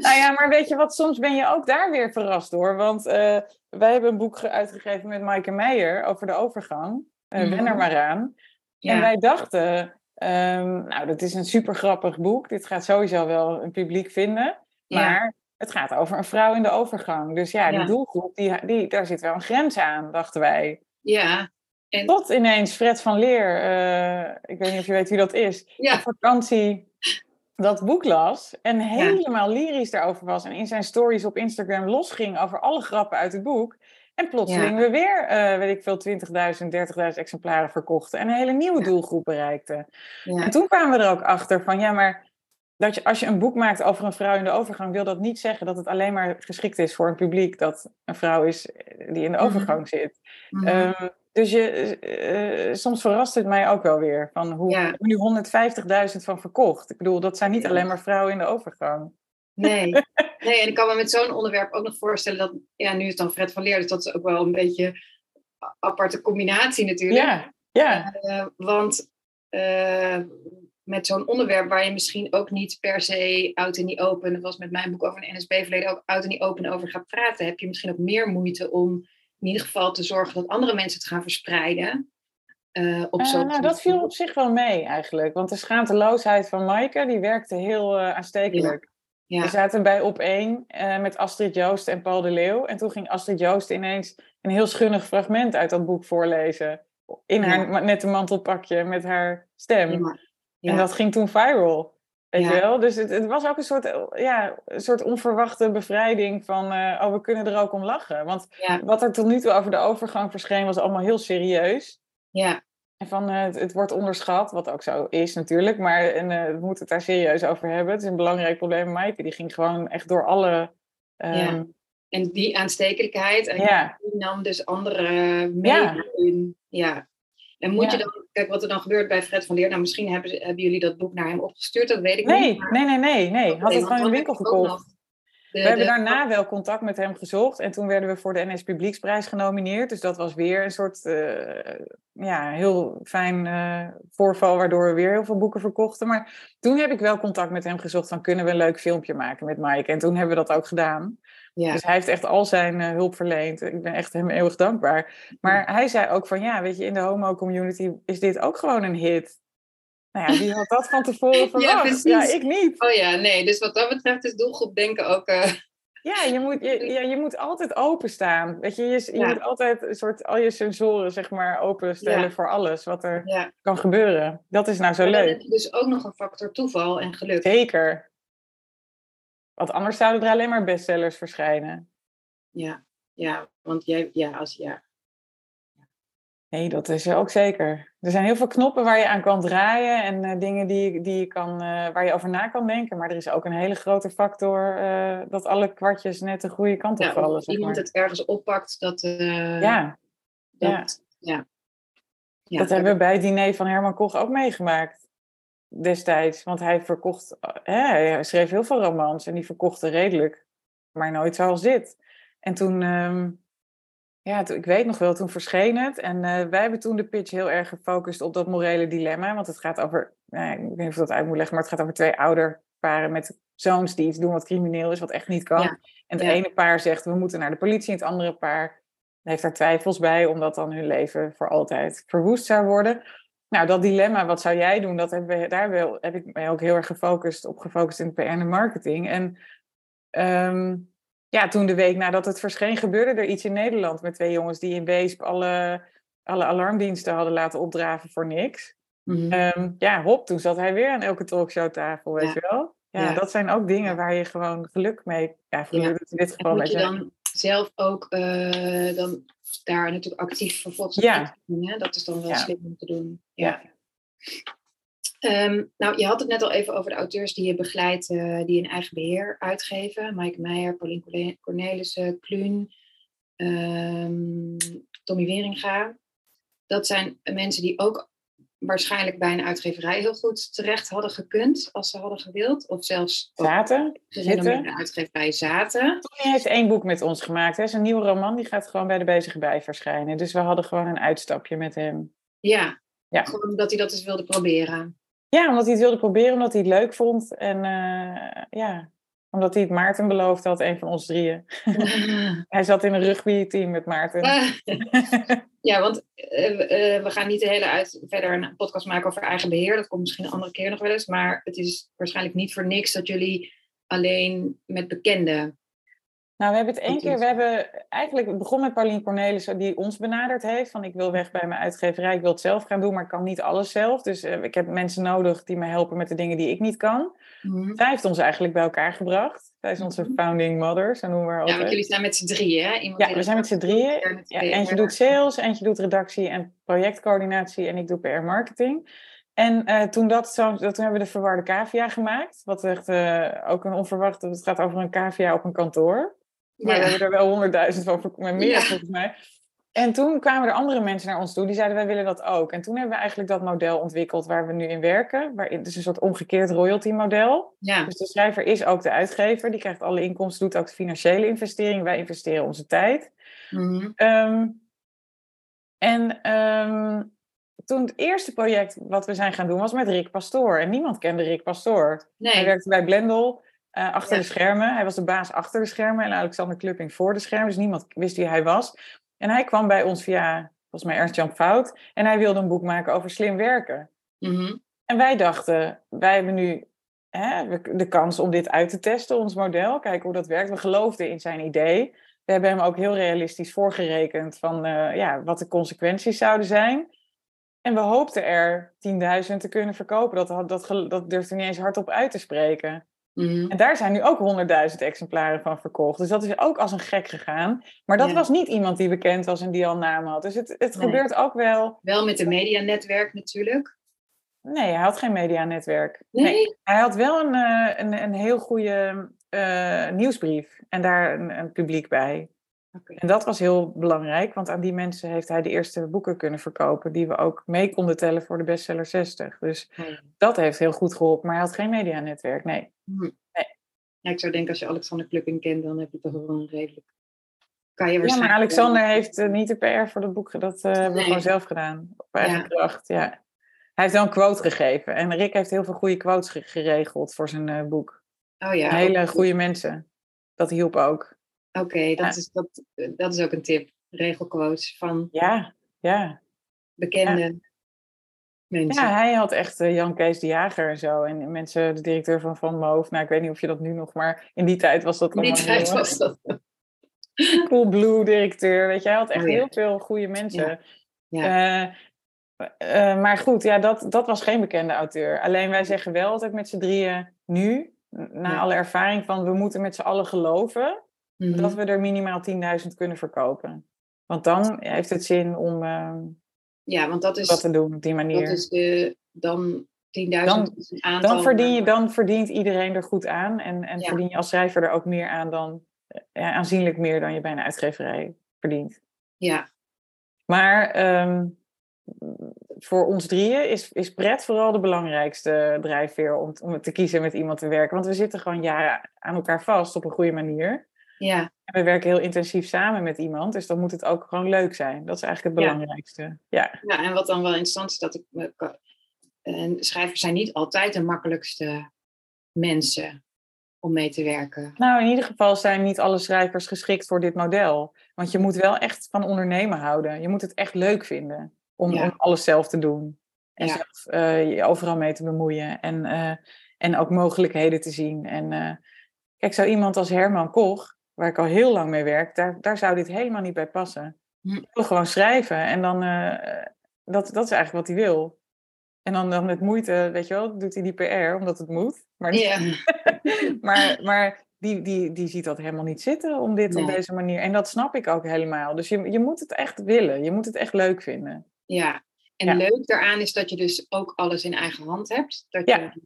Nou ja, maar weet je wat, soms ben je ook daar weer verrast door. Want eh, wij hebben een boek ge- uitgegeven met Maaike Meijer over de overgang. eh Mhm. Wen er maar aan. Ja. En wij dachten, ehm, nou dat is een super grappig boek. Dit gaat sowieso wel een publiek vinden. Ja. Maar het gaat over een vrouw in de overgang. Dus ja, die Ja. doelgroep, die, die, daar zit wel een grens aan, dachten wij. ja. En, Tot ineens Fred van Leer, eh, ik weet niet of je weet wie dat is, ja. op vakantie dat boek las en helemaal lyrisch daarover was. En in zijn stories op Instagram losging over alle grappen uit het boek. En plotseling we weer, eh, weet ik veel, 20.000, 30.000 exemplaren verkochten. En een hele nieuwe Ja. doelgroep bereikten. ja. En toen kwamen we er ook achter van, ja, maar dat je, als je een boek maakt over een vrouw in de overgang, wil dat niet zeggen dat het alleen maar geschikt is voor een publiek dat een vrouw is eh, die in de Mhm. overgang zit. Mhm. Ehm, dus je, eh, soms verrast het mij ook wel weer. Van hoe, nu 150.000 van verkocht. Ik bedoel, dat zijn niet alleen maar vrouwen in de overgang. Nee. nee, en ik kan me met zo'n onderwerp ook nog voorstellen dat, ja, nu is het dan Fred van Leer, dus dat is ook wel een beetje een aparte combinatie natuurlijk. Ja, ja, Eh, want eh, met zo'n onderwerp waar je misschien ook niet per se oud en niet open, dat was met mijn boek over een NSB-verleden ook oud en niet open over gaat praten, heb je misschien ook meer moeite om in ieder geval te zorgen dat andere mensen het gaan verspreiden. eh, op nou, dat viel op zich wel mee eigenlijk. Want de schaamteloosheid van Maaike, die werkte heel aanstekelijk. Ja, We zaten bij Op 1 eh, met Astrid Joost en Paul de Leeuw. En toen ging Astrid Joost ineens een heel schunnig fragment uit dat boek voorlezen. In Ja. haar nette mantelpakje met haar stem. ja. En dat ging toen viral. Weet je wel? Dus het, het was ook een soort, eh, ja, een soort onverwachte bevrijding van... eh, oh, we kunnen er ook om lachen. Want wat er tot nu toe over de overgang verscheen... was allemaal heel serieus. ja, En van, eh, het, het wordt onderschat, wat ook zo is natuurlijk. Maar en, eh, we moeten het daar serieus over hebben. Het is een belangrijk probleem. Maaike, die ging gewoon echt door alle... ehm, En die aanstekelijkheid, en ja. die nam dus andere mee Ja. in. Ja. En moet Ja. je dan, kijk wat er dan gebeurt bij Fred van Leer, nou misschien hebben, hebben jullie dat boek naar hem opgestuurd, dat weet ik niet. Nee, nee, nee, nee, nee. Had het gewoon in de winkel gekocht. We hebben daarna wel contact met hem gezocht. En toen werden we voor de NS Publieksprijs genomineerd. Dus dat was weer een soort uh, ja, heel fijn uh, voorval, waardoor we weer heel veel boeken verkochten. Maar toen heb ik wel contact met hem gezocht van kunnen we een leuk filmpje maken met Mike. En toen hebben we dat ook gedaan. Ja. Dus hij heeft echt al zijn uh, hulp verleend. Ik ben echt hem eeuwig dankbaar. Maar hij zei ook van ja, weet je, in de homo-community is dit ook gewoon een hit. Nou ja, wie had dat van tevoren [LAUGHS] verwacht? Ja, ja, ik niet. Oh ja, nee. Dus wat dat betreft is doelgroep denken ook... Uh... Ja, je moet, je, ja, je moet altijd openstaan. Weet je, je, je moet altijd een soort al je sensoren zeg maar openstellen ja. voor alles wat er kan gebeuren. Dat is nou zo leuk. Dan heb je dus ook nog een factor toeval en geluk. Zeker. Want anders zouden er alleen maar bestsellers verschijnen. Ja, ja want jij, ja, als, ja, Nee, dat is ook zeker. Er zijn heel veel knoppen waar je aan kan draaien en uh, dingen die, die je kan, uh, waar je over na kan denken. Maar er is ook een hele grote factor uh, dat alle kwartjes net de goede kant op ja, vallen. Zeg iemand maar. het ergens oppakt, dat. ja. Dat, ja. ja. dat hebben we bij het diner van Herman Koch ook meegemaakt destijds. Want hij verkocht, hè, hij schreef heel veel romans en die verkochten redelijk, maar nooit zoals dit. En toen. Um, ja, ik weet nog wel, toen verscheen het. En uh, wij hebben toen de pitch heel erg gefocust op dat morele dilemma. Want het gaat over, nou, ik weet niet of ik dat uit moet leggen, maar het gaat over twee ouderparen met zoons die iets doen wat crimineel is, wat echt niet kan. En het ene paar zegt, we moeten naar de politie. En het andere paar heeft daar twijfels bij, omdat dan hun leven voor altijd verwoest zou worden. Nou, dat dilemma, wat zou jij doen? Dat hebben we, daar wel, heb ik mij ook heel erg gefocust op gefocust in PR en marketing. En um, ja, toen de week nadat het verscheen, gebeurde er iets in Nederland met twee jongens die in Weesp alle, alle alarmdiensten hadden laten opdraven voor niks. Mm ja, hop, toen zat hij weer aan elke talkshowtafel, weet je wel. Ja, dat zijn ook dingen waar je gewoon geluk mee... Ja, geluk ja. in dit geval... En moet je dan zelf ook uh, dan daar natuurlijk actief vervolgens ja. doen, Dat is dan wel slim om te doen. ja. Um, nou, je had het net al even over de auteurs die je begeleidt, uh, die in eigen beheer uitgeven. Mike Meijer, Paulien Cornelissen, Kluun, um, Tommy Weringa. Dat zijn mensen die ook waarschijnlijk bij een uitgeverij heel goed terecht hadden gekund als ze hadden gewild. Of zelfs zaten, zitten. de uitgeverij zaten. Tommy heeft één boek met ons gemaakt. Hè. Zijn nieuwe roman die gaat gewoon bij de bezige bij verschijnen. Dus we hadden gewoon een uitstapje met hem. Ja, ja. gewoon dat hij dat eens wilde proberen. Ja, omdat hij het wilde proberen, omdat hij het leuk vond. En uh, ja, omdat hij het Maarten beloofd had, een van ons drieën. [LAUGHS] hij zat in een rugby-team met Maarten. [LAUGHS] ja, want uh, uh, we gaan niet de hele uit verder een podcast maken over eigen beheer. Dat komt misschien een andere keer nog wel eens. Maar het is waarschijnlijk niet voor niks dat jullie alleen met bekenden nou, we hebben het één keer, we hebben eigenlijk begon met Pauline Cornelissen, die ons benaderd heeft. Van ik wil weg bij mijn uitgeverij, ik wil het zelf gaan doen, maar ik kan niet alles zelf. Dus uh, ik heb mensen nodig die me helpen met de dingen die ik niet kan. Mm Zij heeft ons eigenlijk bij elkaar gebracht. Zij is onze mhm. founding mother, zo noemen we haar Ja, want jullie zijn met z'n drieën, hè? Iemand ja, we zijn met z'n drieën. Ja, eentje doet sales, eentje doet redactie en projectcoördinatie en ik doe PR marketing. En uh, toen, dat zo, toen hebben we de verwarde cavia gemaakt. Wat echt uh, ook een onverwachte... Het gaat over een cavia op een kantoor. Maar we hebben er wel honderdduizend van, maar meer volgens mij. En toen kwamen er andere mensen naar ons toe die zeiden wij willen dat ook. En toen hebben we eigenlijk dat model ontwikkeld waar we nu in werken. Waarin, dus een soort omgekeerd royalty model. Ja. Dus de schrijver is ook de uitgever. Die krijgt alle inkomsten, doet ook de financiële investering. Wij investeren onze tijd. Mm en um, toen het eerste project wat we zijn gaan doen was met Rick Pastoor. En niemand kende Rick Pastoor. Nee. Hij werkte bij Blendel. Uh, achter de schermen. Hij was de baas achter de schermen en Alexander Klupping voor de schermen. Dus niemand wist wie hij was. En hij kwam bij ons via, volgens mij, Ernst-Jan Fout. En hij wilde een boek maken over slim werken. Mhm. En wij dachten, wij hebben nu hè, de kans om dit uit te testen, ons model. Kijken hoe dat werkt. We geloofden in zijn idee. We hebben hem ook heel realistisch voorgerekend van uh, ja, wat de consequenties zouden zijn. En we hoopten er 10.000 te kunnen verkopen. Dat, dat, dat durfde niet eens hardop uit te spreken. Mhm. En daar zijn nu ook honderdduizend exemplaren van verkocht. Dus dat is ook als een gek gegaan. Maar dat was niet iemand die bekend was en die al naam had. Dus het, het gebeurt ook wel. Wel met een medianetwerk natuurlijk. Nee, hij had geen medianetwerk. Nee? nee. Hij had wel een, uh, een, een heel goede uh, nieuwsbrief en daar een, een publiek bij. Okay. En dat was heel belangrijk, want aan die mensen heeft hij de eerste boeken kunnen verkopen, die we ook mee konden tellen voor de bestseller 60. Dus dat heeft heel goed geholpen, maar hij had geen medianetwerk, nee. Hm. nee. Ja, ik zou denken, als je Alexander Klupping kent, dan heb je toch wel een redelijk... Kan je Ja, maar waarschijnlijk Alexander heeft eh, niet de PR voor het boek. Dat eh, hebben we gewoon zelf gedaan. Op eigen Ja. kracht, ja. Hij heeft wel een quote gegeven. En Rick heeft heel veel goede quotes ge- geregeld voor zijn eh, boek. Oh ja, Hele goede mensen. Dat hielp ook. Oké, dat, Ja. is, dat, dat is ook een tip. Regelquotes van Ja, ja. bekende mensen. Ja, hij had echt eh, Jan Kees de Jager en zo. En mensen, de directeur van Van Moof. Nou, ik weet niet of je dat nu nog, maar in die tijd was dat In die allemaal tijd heel- was dat. Cool Blue directeur. Weet je, hij had echt Oh ja. heel veel goede mensen. Ja. Eh, eh, maar goed, ja, dat, dat was geen bekende auteur. Alleen wij zeggen wel altijd met z'n drieën nu, na alle ervaring van we moeten met z'n allen geloven Mhm. dat we er minimaal 10.000 kunnen verkopen. Want dan heeft het zin om eh, ja, want dat is, dat te doen op die manier. dat is de, dan 10.000 Dan- is een aantal. dan, verdien je, dan verdient iedereen er goed aan. En, en Ja. verdien je als schrijver er ook meer aan dan, eh, ja, aanzienlijk meer dan je bij een uitgeverij verdient. Ja, Maar ehm, voor ons drieën is, is pret vooral de belangrijkste drijfveer om, om te kiezen met iemand te werken. Want we zitten gewoon jaren aan elkaar vast op een goede manier. Ja, En we werken heel intensief samen met iemand, dus dan moet het ook gewoon leuk zijn. Dat is eigenlijk het belangrijkste. Ja. ja, en wat dan wel interessant is, dat ik, schrijvers zijn niet altijd de makkelijkste mensen om mee te werken. Nou, in ieder geval zijn niet alle schrijvers geschikt voor dit model. Want je moet wel echt van ondernemen houden. Je moet het echt leuk vinden om, Ja. om alles zelf te doen. En Ja. zelf eh, je overal mee te bemoeien. En, eh, en ook mogelijkheden te zien. En eh, kijk, zo iemand als Herman Koch, waar ik al heel lang mee werk, daar, daar zou dit helemaal niet bij passen. Hm. Hij wil gewoon schrijven. En dan, eh, dat, dat is eigenlijk wat hij wil. En dan, dan met moeite, weet je wel, doet hij die PR omdat het moet. Maar [LAUGHS] maar, maar die, die, die ziet dat helemaal niet zitten om dit op deze manier. En dat snap ik ook helemaal. Dus je, je moet het echt willen. Je moet het echt leuk vinden. ja. En Ja. leuk daaraan is dat je dus ook alles in eigen hand hebt. Dat Ja. je,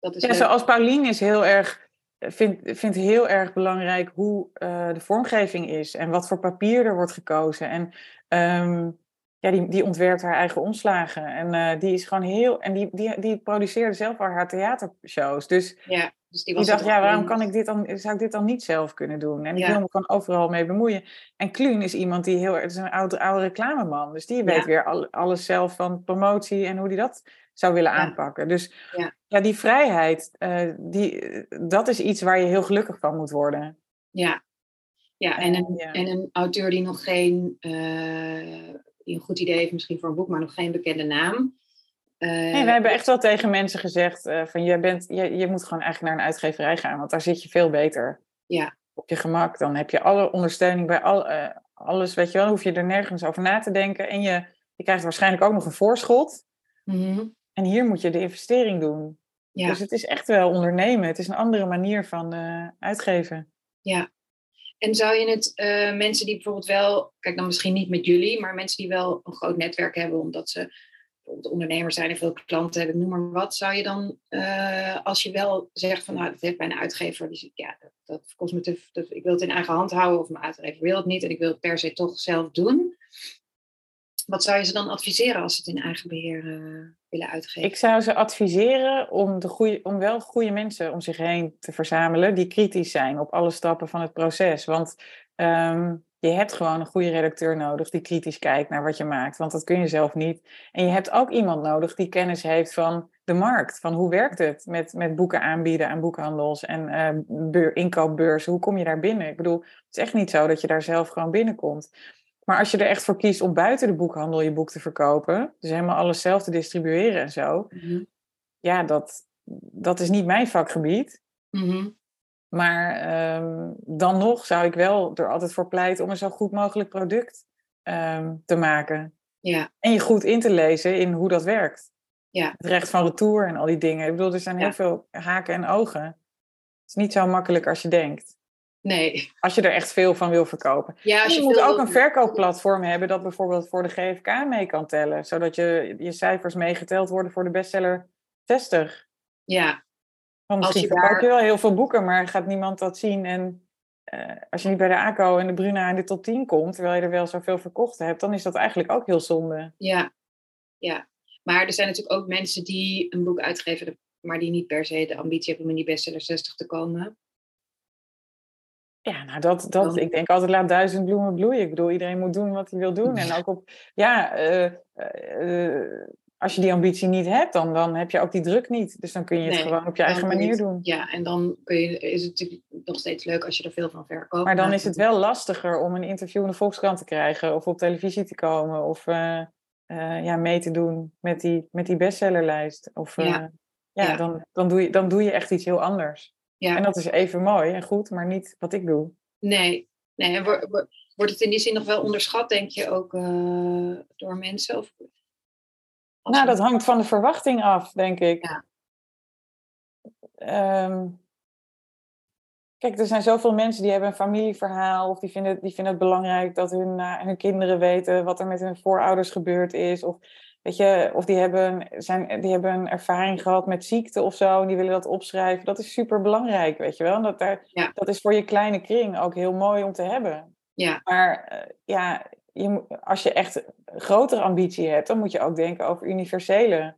dat is Ja, leuk. zoals Paulien is heel erg, vindt, vindt heel erg belangrijk hoe eh, de vormgeving is. En wat voor papier er wordt gekozen. En ehm, ja, die, die ontwerpt haar eigen omslagen. En eh, die is gewoon heel... En die, die, die produceerde zelf al haar theatershows. Dus Ja, dus die dacht, ja, waarom kan ik dit dan, zou ik dit dan niet zelf kunnen doen? En ik Ja. wil me gewoon overal mee bemoeien. En Kluun is iemand die heel, het is een oude, oude reclameman. Dus die weet Ja. weer al, alles zelf van promotie en hoe die dat zou willen aanpakken. Dus Ja. Ja, die vrijheid, eh, die, dat is iets waar je heel gelukkig van moet worden. Ja, ja, en, Eh, een, ja. en een auteur die nog geen, eh, die een goed idee heeft misschien voor een boek, maar nog geen bekende naam. Eh, Nee, we hebben echt wel tegen mensen gezegd eh, van je, bent, je, je moet gewoon eigenlijk naar een uitgeverij gaan, want daar zit je veel beter Ja, op je gemak. Dan heb je alle ondersteuning bij al, eh, alles, weet je wel, hoef je er nergens over na te denken. En je, je krijgt waarschijnlijk ook nog een voorschot. mhm, En hier moet je de investering doen. Ja, Dus het is echt wel ondernemen. Het is een andere manier van eh, uitgeven. ja. En zou je het eh, mensen die bijvoorbeeld wel, kijk dan misschien niet met jullie, maar mensen die wel een groot netwerk hebben, omdat ze bijvoorbeeld ondernemers zijn en veel klanten hebben, noem maar wat, zou je dan, eh, als je wel zegt van nou, dat heeft bij een uitgever, die zegt ja, dat, dat kost me te, dat, ik wil het in eigen hand houden of mijn uitgever wil het niet en ik wil het per se toch zelf doen. Wat zou je ze dan adviseren als ze het in eigen beheer eh, willen uitgeven? Ik zou ze adviseren om, de om wel goede mensen om zich heen te verzamelen die kritisch zijn op alle stappen van het proces. Want ehm, je hebt gewoon een goede redacteur nodig die kritisch kijkt naar wat je maakt. Want dat kun je zelf niet. En je hebt ook iemand nodig die kennis heeft van de markt. Van hoe werkt het met, met boeken aanbieden aan boekhandels en eh, beur, inkoopbeurzen. Hoe kom je daar binnen? Ik bedoel, het is echt niet zo dat je daar zelf gewoon binnenkomt. Maar als je er echt voor kiest om buiten de boekhandel je boek te verkopen, dus helemaal alles zelf te distribueren en zo, Mhm. ja, dat, dat is niet mijn vakgebied. Mhm. Maar ehm, dan nog zou ik wel er altijd voor pleiten om een zo goed mogelijk product ehm, te maken. Ja, En je goed in te lezen in hoe dat werkt. Ja. Het recht van retour en al die dingen. Ik bedoel, er zijn heel veel haken en ogen. Het is niet zo makkelijk als je denkt. Nee. Als je er echt veel van wil verkopen. Ja, als je je moet ook een verkoopplatform hebben dat bijvoorbeeld voor de GFK mee kan tellen. Zodat je, je cijfers meegeteld worden voor de bestseller 60. Ja, Want Als misschien je verkoop daar- je wel heel veel boeken, maar gaat niemand dat zien. En eh, als je niet bij de ACO en de Bruna in de top 10 komt, terwijl je er wel zoveel verkocht hebt, dan is dat eigenlijk ook heel zonde. ja, ja. Maar er zijn natuurlijk ook mensen die een boek uitgeven, maar die niet per se de ambitie hebben om in die bestseller 60 te komen. Ja, nou dat, dat, ik denk altijd laat duizend bloemen bloeien. Ik bedoel, iedereen moet doen wat hij wil doen. En ook op, ja, eh, eh, als je die ambitie niet hebt, dan, dan heb je ook die druk niet. Dus dan kun je het gewoon op je eigen manier doen. Ja, en dan kun je, is het natuurlijk nog steeds leuk als je er veel van verkoopt. Maar dan is het wel lastiger om een interview in de Volkskrant te krijgen, of op televisie te komen, of uh, ja, mee te doen met die, met die bestsellerlijst. Of, ja. ja, Dan, dan, doe je, dan doe je echt iets heel anders. Ja. En dat is even mooi en goed, maar niet wat ik doe. Nee, nee. En wordt het in die zin nog wel onderschat, denk je, ook uh, door mensen? Of... Nou, dat hangt van de verwachting af, denk ik. Ja. Um, kijk, er zijn zoveel mensen die hebben een familieverhaal of die vinden, die vinden het belangrijk dat hun, uh, hun kinderen weten wat er met hun voorouders gebeurd is. Of Weet je, of die hebben, zijn, die hebben een ervaring gehad met ziekte of zo en die willen dat opschrijven. Dat is super belangrijk, weet je wel. Dat, daar, dat is voor je kleine kring ook heel mooi om te hebben. Ja. Maar uh, ja, je, als je echt grotere ambitie hebt, dan moet je ook denken over universele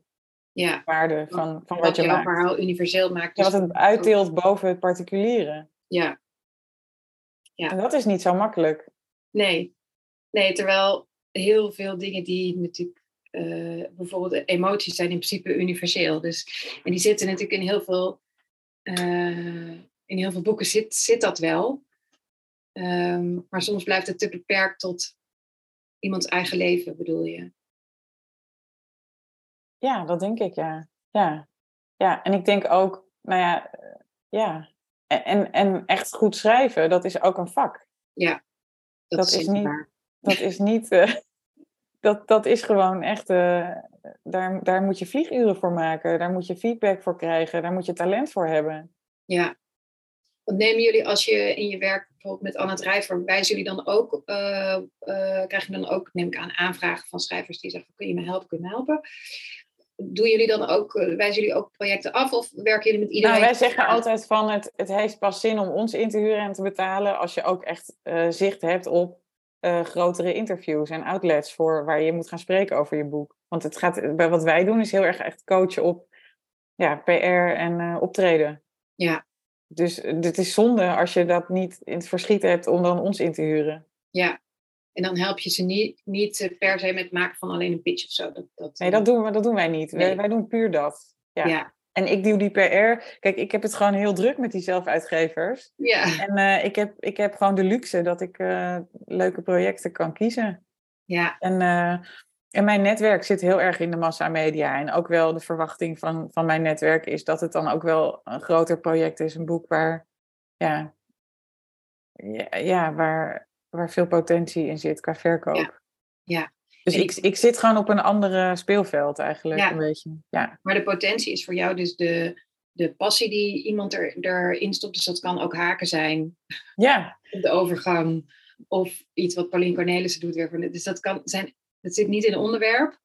ja. waarden van, van wat, wat je, je maakt. verhaal universeel maakt. Ja, wat het uitdeelt boven het particuliere. Ja. ja. En dat is niet zo makkelijk. Nee. Nee, terwijl heel veel dingen die natuurlijk uh, bijvoorbeeld emoties zijn in principe universeel. Dus, en die zitten natuurlijk in heel veel, uh, in heel veel boeken zit, zit dat wel. Um, maar soms blijft het te beperkt tot iemands eigen leven, bedoel je? Ja, dat denk ik, ja. Ja, ja. en ik denk ook, nou ja, ja. En, en echt goed schrijven, dat is ook een vak. Ja, dat, dat is, niet. Dat is niet. Uh, dat, dat is gewoon echt, uh, daar, daar moet je vlieguren voor maken, daar moet je feedback voor krijgen, daar moet je talent voor hebben. Ja. Wat nemen jullie als je in je werk bijvoorbeeld met Anna Drijver, wijzen jullie dan ook, uh, uh, krijg je dan ook, neem ik aan, aanvragen van schrijvers die zeggen, kun je me helpen, kun je me helpen? Doen jullie dan ook, wijzen jullie ook projecten af of werken jullie met iedereen? Nou, wij zeggen altijd van, het, het heeft pas zin om ons in te huren en te betalen als je ook echt zicht hebt op uh, grotere interviews en outlets voor waar je moet gaan spreken over je boek. Want het gaat, bij wat wij doen is heel erg echt coachen op ja, PR en uh, optreden. Ja. Dus het is zonde als je dat niet in het verschiet hebt om dan ons in te huren. Ja, en dan help je ze niet, niet eh, per se met het maken van alleen een pitch of zo. Dat, dat, nee, dat doen, we, dat doen wij niet. Nee. Wij, wij, doen puur dat. Ja. ja. En ik duw die PR. Kijk, ik heb het gewoon heel druk met die zelfuitgevers. Ja. En uh, ik, heb, ik heb gewoon de luxe dat ik uh, leuke projecten kan kiezen. Ja. En, uh, en mijn netwerk zit heel erg in de massamedia. En ook wel de verwachting van, van mijn netwerk is dat het dan ook wel een groter project is. Een boek waar, ja, ja, ja waar, waar veel potentie in zit qua verkoop. Ja. ja. Dus ik, ik zit gewoon op een andere speelveld eigenlijk, ja. een beetje. Ja. Maar de potentie is voor jou dus de, de passie die iemand er, erin stopt. Dus dat kan ook haken zijn. Ja. De overgang. Of iets wat Pauline Cornelissen doet weer. Dus dat kan zijn. Dat zit niet in een onderwerp.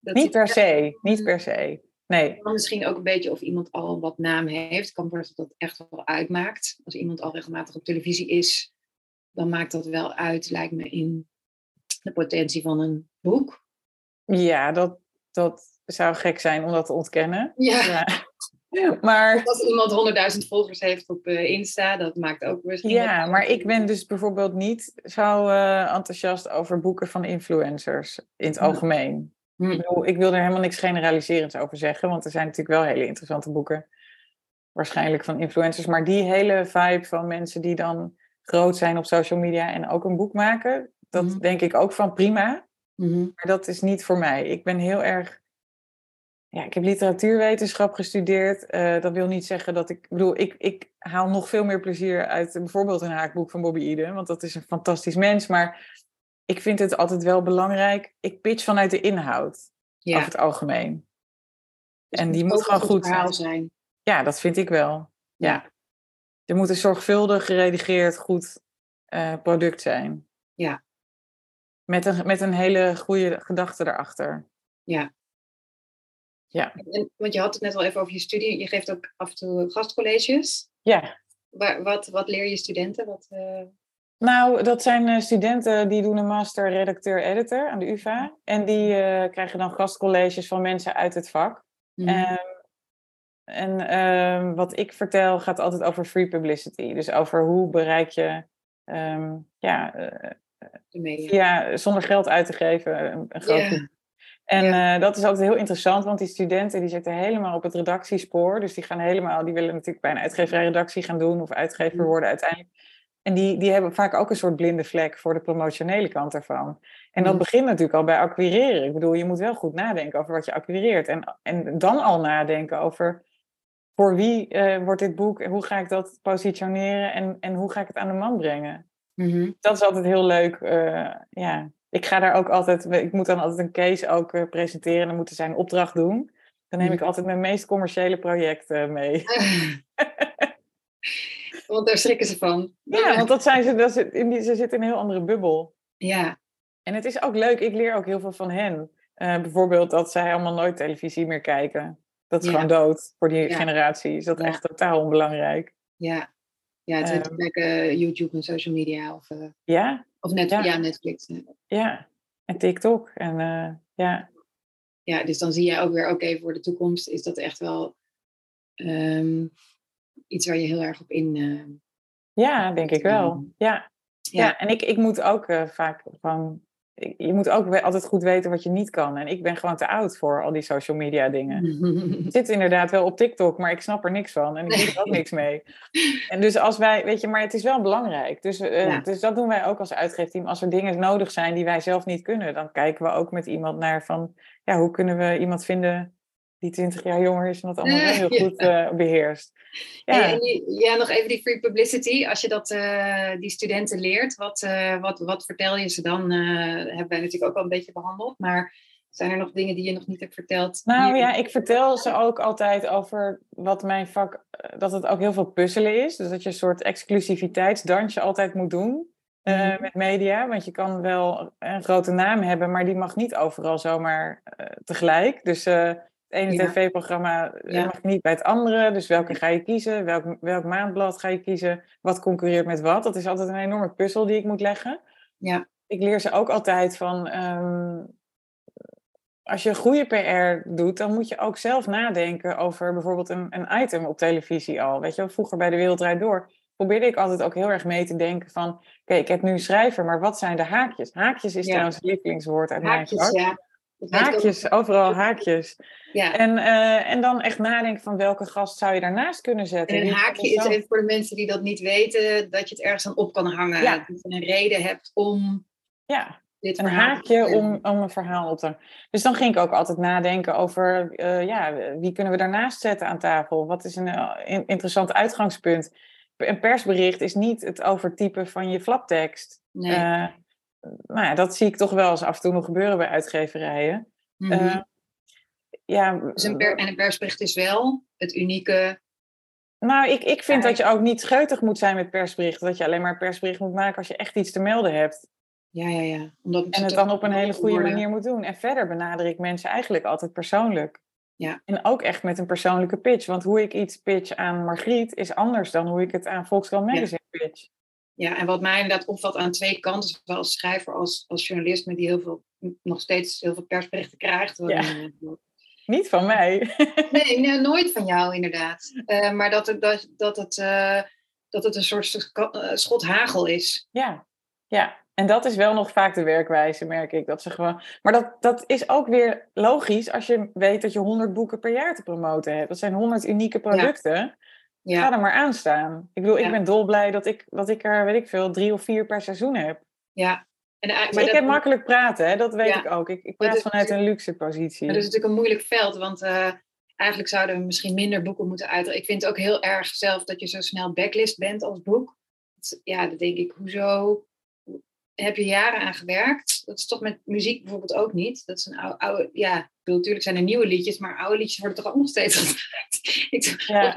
Dat niet per se. Niet per se. Nee. Misschien ook een beetje of iemand al wat naam heeft. Kan me dat dat echt wel uitmaakt. Als iemand al regelmatig op televisie is, dan maakt dat wel uit, lijkt me, in de potentie van een boek. Ja, dat, dat zou gek zijn om dat te ontkennen. Ja. ja. Maar, als iemand 100.000 volgers heeft op uh, Insta, dat maakt ook misschien. Ja, maar ik ben dus bijvoorbeeld niet zo uh, enthousiast over boeken van influencers in het algemeen. Hm. Ik, bedoel, ik wil er helemaal niks generaliserends over zeggen, want er zijn natuurlijk wel hele interessante boeken. Waarschijnlijk van influencers. Maar die hele vibe van mensen die dan groot zijn op social media en ook een boek maken, dat mm denk ik ook van prima. Mm Maar dat is niet voor mij. Ik ben heel erg. Ja, ik heb literatuurwetenschap gestudeerd. Uh, dat wil niet zeggen dat ik. Ik bedoel, ik, ik haal nog veel meer plezier uit bijvoorbeeld een haakboek van Bobby Eden. Want dat is een fantastisch mens. Maar ik vind het altijd wel belangrijk. Ik pitch vanuit de inhoud. Ja. Over het algemeen. Dus en die moet gewoon goed zijn. zijn. Ja, dat vind ik wel. Ja. Er moet een zorgvuldig geredigeerd goed uh, product zijn. Ja. Met een, met een hele goede gedachte erachter. Ja. Ja. En, want je had het net al even over je studie. Je geeft ook af en toe gastcolleges. Ja. Waar, wat, wat leer je studenten? Wat, uh... Nou, dat zijn uh, studenten die doen een master redacteur-editor aan de UvA. En die uh, krijgen dan gastcolleges van mensen uit het vak. Mhm. Um, en ehm, wat ik vertel gaat altijd over free publicity. Dus over hoe bereik je ehm, ja, via, zonder geld uit te geven een, een groot yeah. En uh, dat is altijd heel interessant, want die studenten die zitten helemaal op het redactiespoor. Dus die gaan helemaal, die willen natuurlijk bij een uitgeverij-redactie gaan doen of uitgever mm. worden uiteindelijk. En die, die hebben vaak ook een soort blinde vlek voor de promotionele kant ervan. En dat mm. begint natuurlijk al bij acquireren. Ik bedoel, je moet wel goed nadenken over wat je acquireert. En, en dan al nadenken over voor wie uh, wordt dit boek, hoe ga ik dat positioneren en, en hoe ga ik het aan de man brengen. Mm -hmm. Dat is altijd heel leuk. Uh, ja, ik ga daar ook altijd, ik moet dan altijd een case ook uh, presenteren. Dan moeten zij een opdracht doen. Dan neem ik mm. altijd mijn meest commerciële projecten mee. [LAUGHS] want daar schrikken ze van. Ja, want dat zijn ze, dat ze, in die, ze zitten in een heel andere bubbel. Ja. En het is ook leuk, ik leer ook heel veel van hen. Uh, bijvoorbeeld dat zij allemaal nooit televisie meer kijken. Dat is ja. gewoon dood voor die ja. generatie. Is dat ja. echt totaal onbelangrijk. Ja, ja het is um, uh, YouTube en social media. Of, uh, ja, of net, ja. Netflix. Ja, en TikTok. En uh, ja. Ja, dus dan zie je ook weer, oké, okay, voor de toekomst is dat echt wel um, iets waar je heel erg op in. Uh, ja, denk ik wel. Ja. Ja. ja, en ik, ik moet ook vaak gewoon je moet ook altijd goed weten wat je niet kan. En ik ben gewoon te oud voor al die social media dingen. ik zit inderdaad wel op TikTok, maar ik snap er niks van. En ik doe er ook niks mee. En dus als wij, weet je, maar het is wel belangrijk. Dus, uh, ja. dus dat doen wij ook als uitgeefteam. Als er dingen nodig zijn die wij zelf niet kunnen, dan kijken we ook met iemand naar van, ja, hoe kunnen we iemand vinden die 20 jaar jonger is en dat allemaal heel [LAUGHS] goed uh, beheerst. Ja. Die, ja, nog even die free publicity. Als je dat uh, die studenten leert, wat, uh, wat, wat vertel je ze dan? hebben wij natuurlijk ook al een beetje behandeld, maar zijn er nog dingen die je nog niet hebt verteld? Nou ja, ik vertel ze ook altijd over wat mijn vak, dat het ook heel veel puzzelen is. Dus dat je een soort exclusiviteitsdansje altijd moet doen. Uh, met media. Want je kan wel een grote naam hebben, maar die mag niet overal zomaar tegelijk. Dus ene ja. tv-programma ja. mag niet bij het andere. Dus welke ga je kiezen? Welk, welk maandblad ga je kiezen? Wat concurreert met wat? Dat is altijd een enorme puzzel die ik moet leggen. Ja. Ik leer ze ook altijd van... Um, als je goede PR doet, dan moet je ook zelf nadenken over bijvoorbeeld een, een item op televisie al. Weet je, vroeger bij de Wereldrijd Door probeerde ik altijd ook heel erg mee te denken van... Oké, okay, ik heb nu een schrijver, maar wat zijn de haakjes? Haakjes is ja. trouwens het lievelingswoord uit haakjes, mijn vak. Ja. Haakjes, overal haakjes. Ja. En, uh, en dan echt nadenken van welke gast zou je daarnaast kunnen zetten. En een haakje is even voor de mensen die dat niet weten, dat je het ergens aan op kan hangen. Ja. Dat je een reden hebt om ja. dit een haakje om, om een verhaal op te Dus dan ging ik ook altijd nadenken over, uh, ja, wie kunnen we daarnaast zetten aan tafel? Wat is een uh, interessant uitgangspunt? Een persbericht is niet het overtypen van je flaptekst. Nee nou ja, dat zie ik toch wel eens af en toe nog gebeuren bij uitgeverijen. Mm -hmm. uh, ja, dus een en een persbericht is wel het unieke. Nou, ik, ik vind ja. dat je ook niet scheutig moet zijn met persberichten. Dat je alleen maar een persbericht moet maken als je echt iets te melden hebt. Ja, ja, ja. Omdat en het dan op een hele goede worden. manier moet doen. En verder benader ik mensen eigenlijk altijd persoonlijk. Ja. En ook echt met een persoonlijke pitch. Want hoe ik iets pitch aan Margriet is anders dan hoe ik het aan Volkskrant Magazine ja. pitch. Ja, en wat mij inderdaad opvalt aan twee kanten, zowel als schrijver als, als journalist, met die heel veel, nog steeds heel veel persberichten krijgt. Ja. Niet van mij. [LAUGHS] nee, nee, nooit van jou inderdaad. Uh, maar dat het, dat, dat, het, uh, dat het een soort schot hagel is. Ja, ja. En dat is wel nog vaak de werkwijze, merk ik. Dat ze gewoon... Maar dat, dat is ook weer logisch als je weet dat je 100 boeken per jaar te promoten hebt. Dat zijn 100 unieke producten. Ja. Ja. Ga er maar aan staan. Ik bedoel, ik ben dolblij dat ik, dat ik er, weet ik veel, drie of vier per seizoen heb. Ja. En, maar ik dat, heb makkelijk praten, hè? dat weet ik ook. Ik, ik praat vanuit een luxe positie. Maar dat is natuurlijk een moeilijk veld, want uh, eigenlijk zouden we misschien minder boeken moeten uitbrengen. Ik vind het ook heel erg zelf dat je zo snel backlist bent als boek. Ja, dan denk ik, hoezo heb je jaren aan gewerkt? Dat is toch met muziek bijvoorbeeld ook niet. Dat is een oude, oude ja, ik bedoel, natuurlijk zijn er nieuwe liedjes, maar oude liedjes worden toch ook nog steeds [LAUGHS] gebruikt. Ja.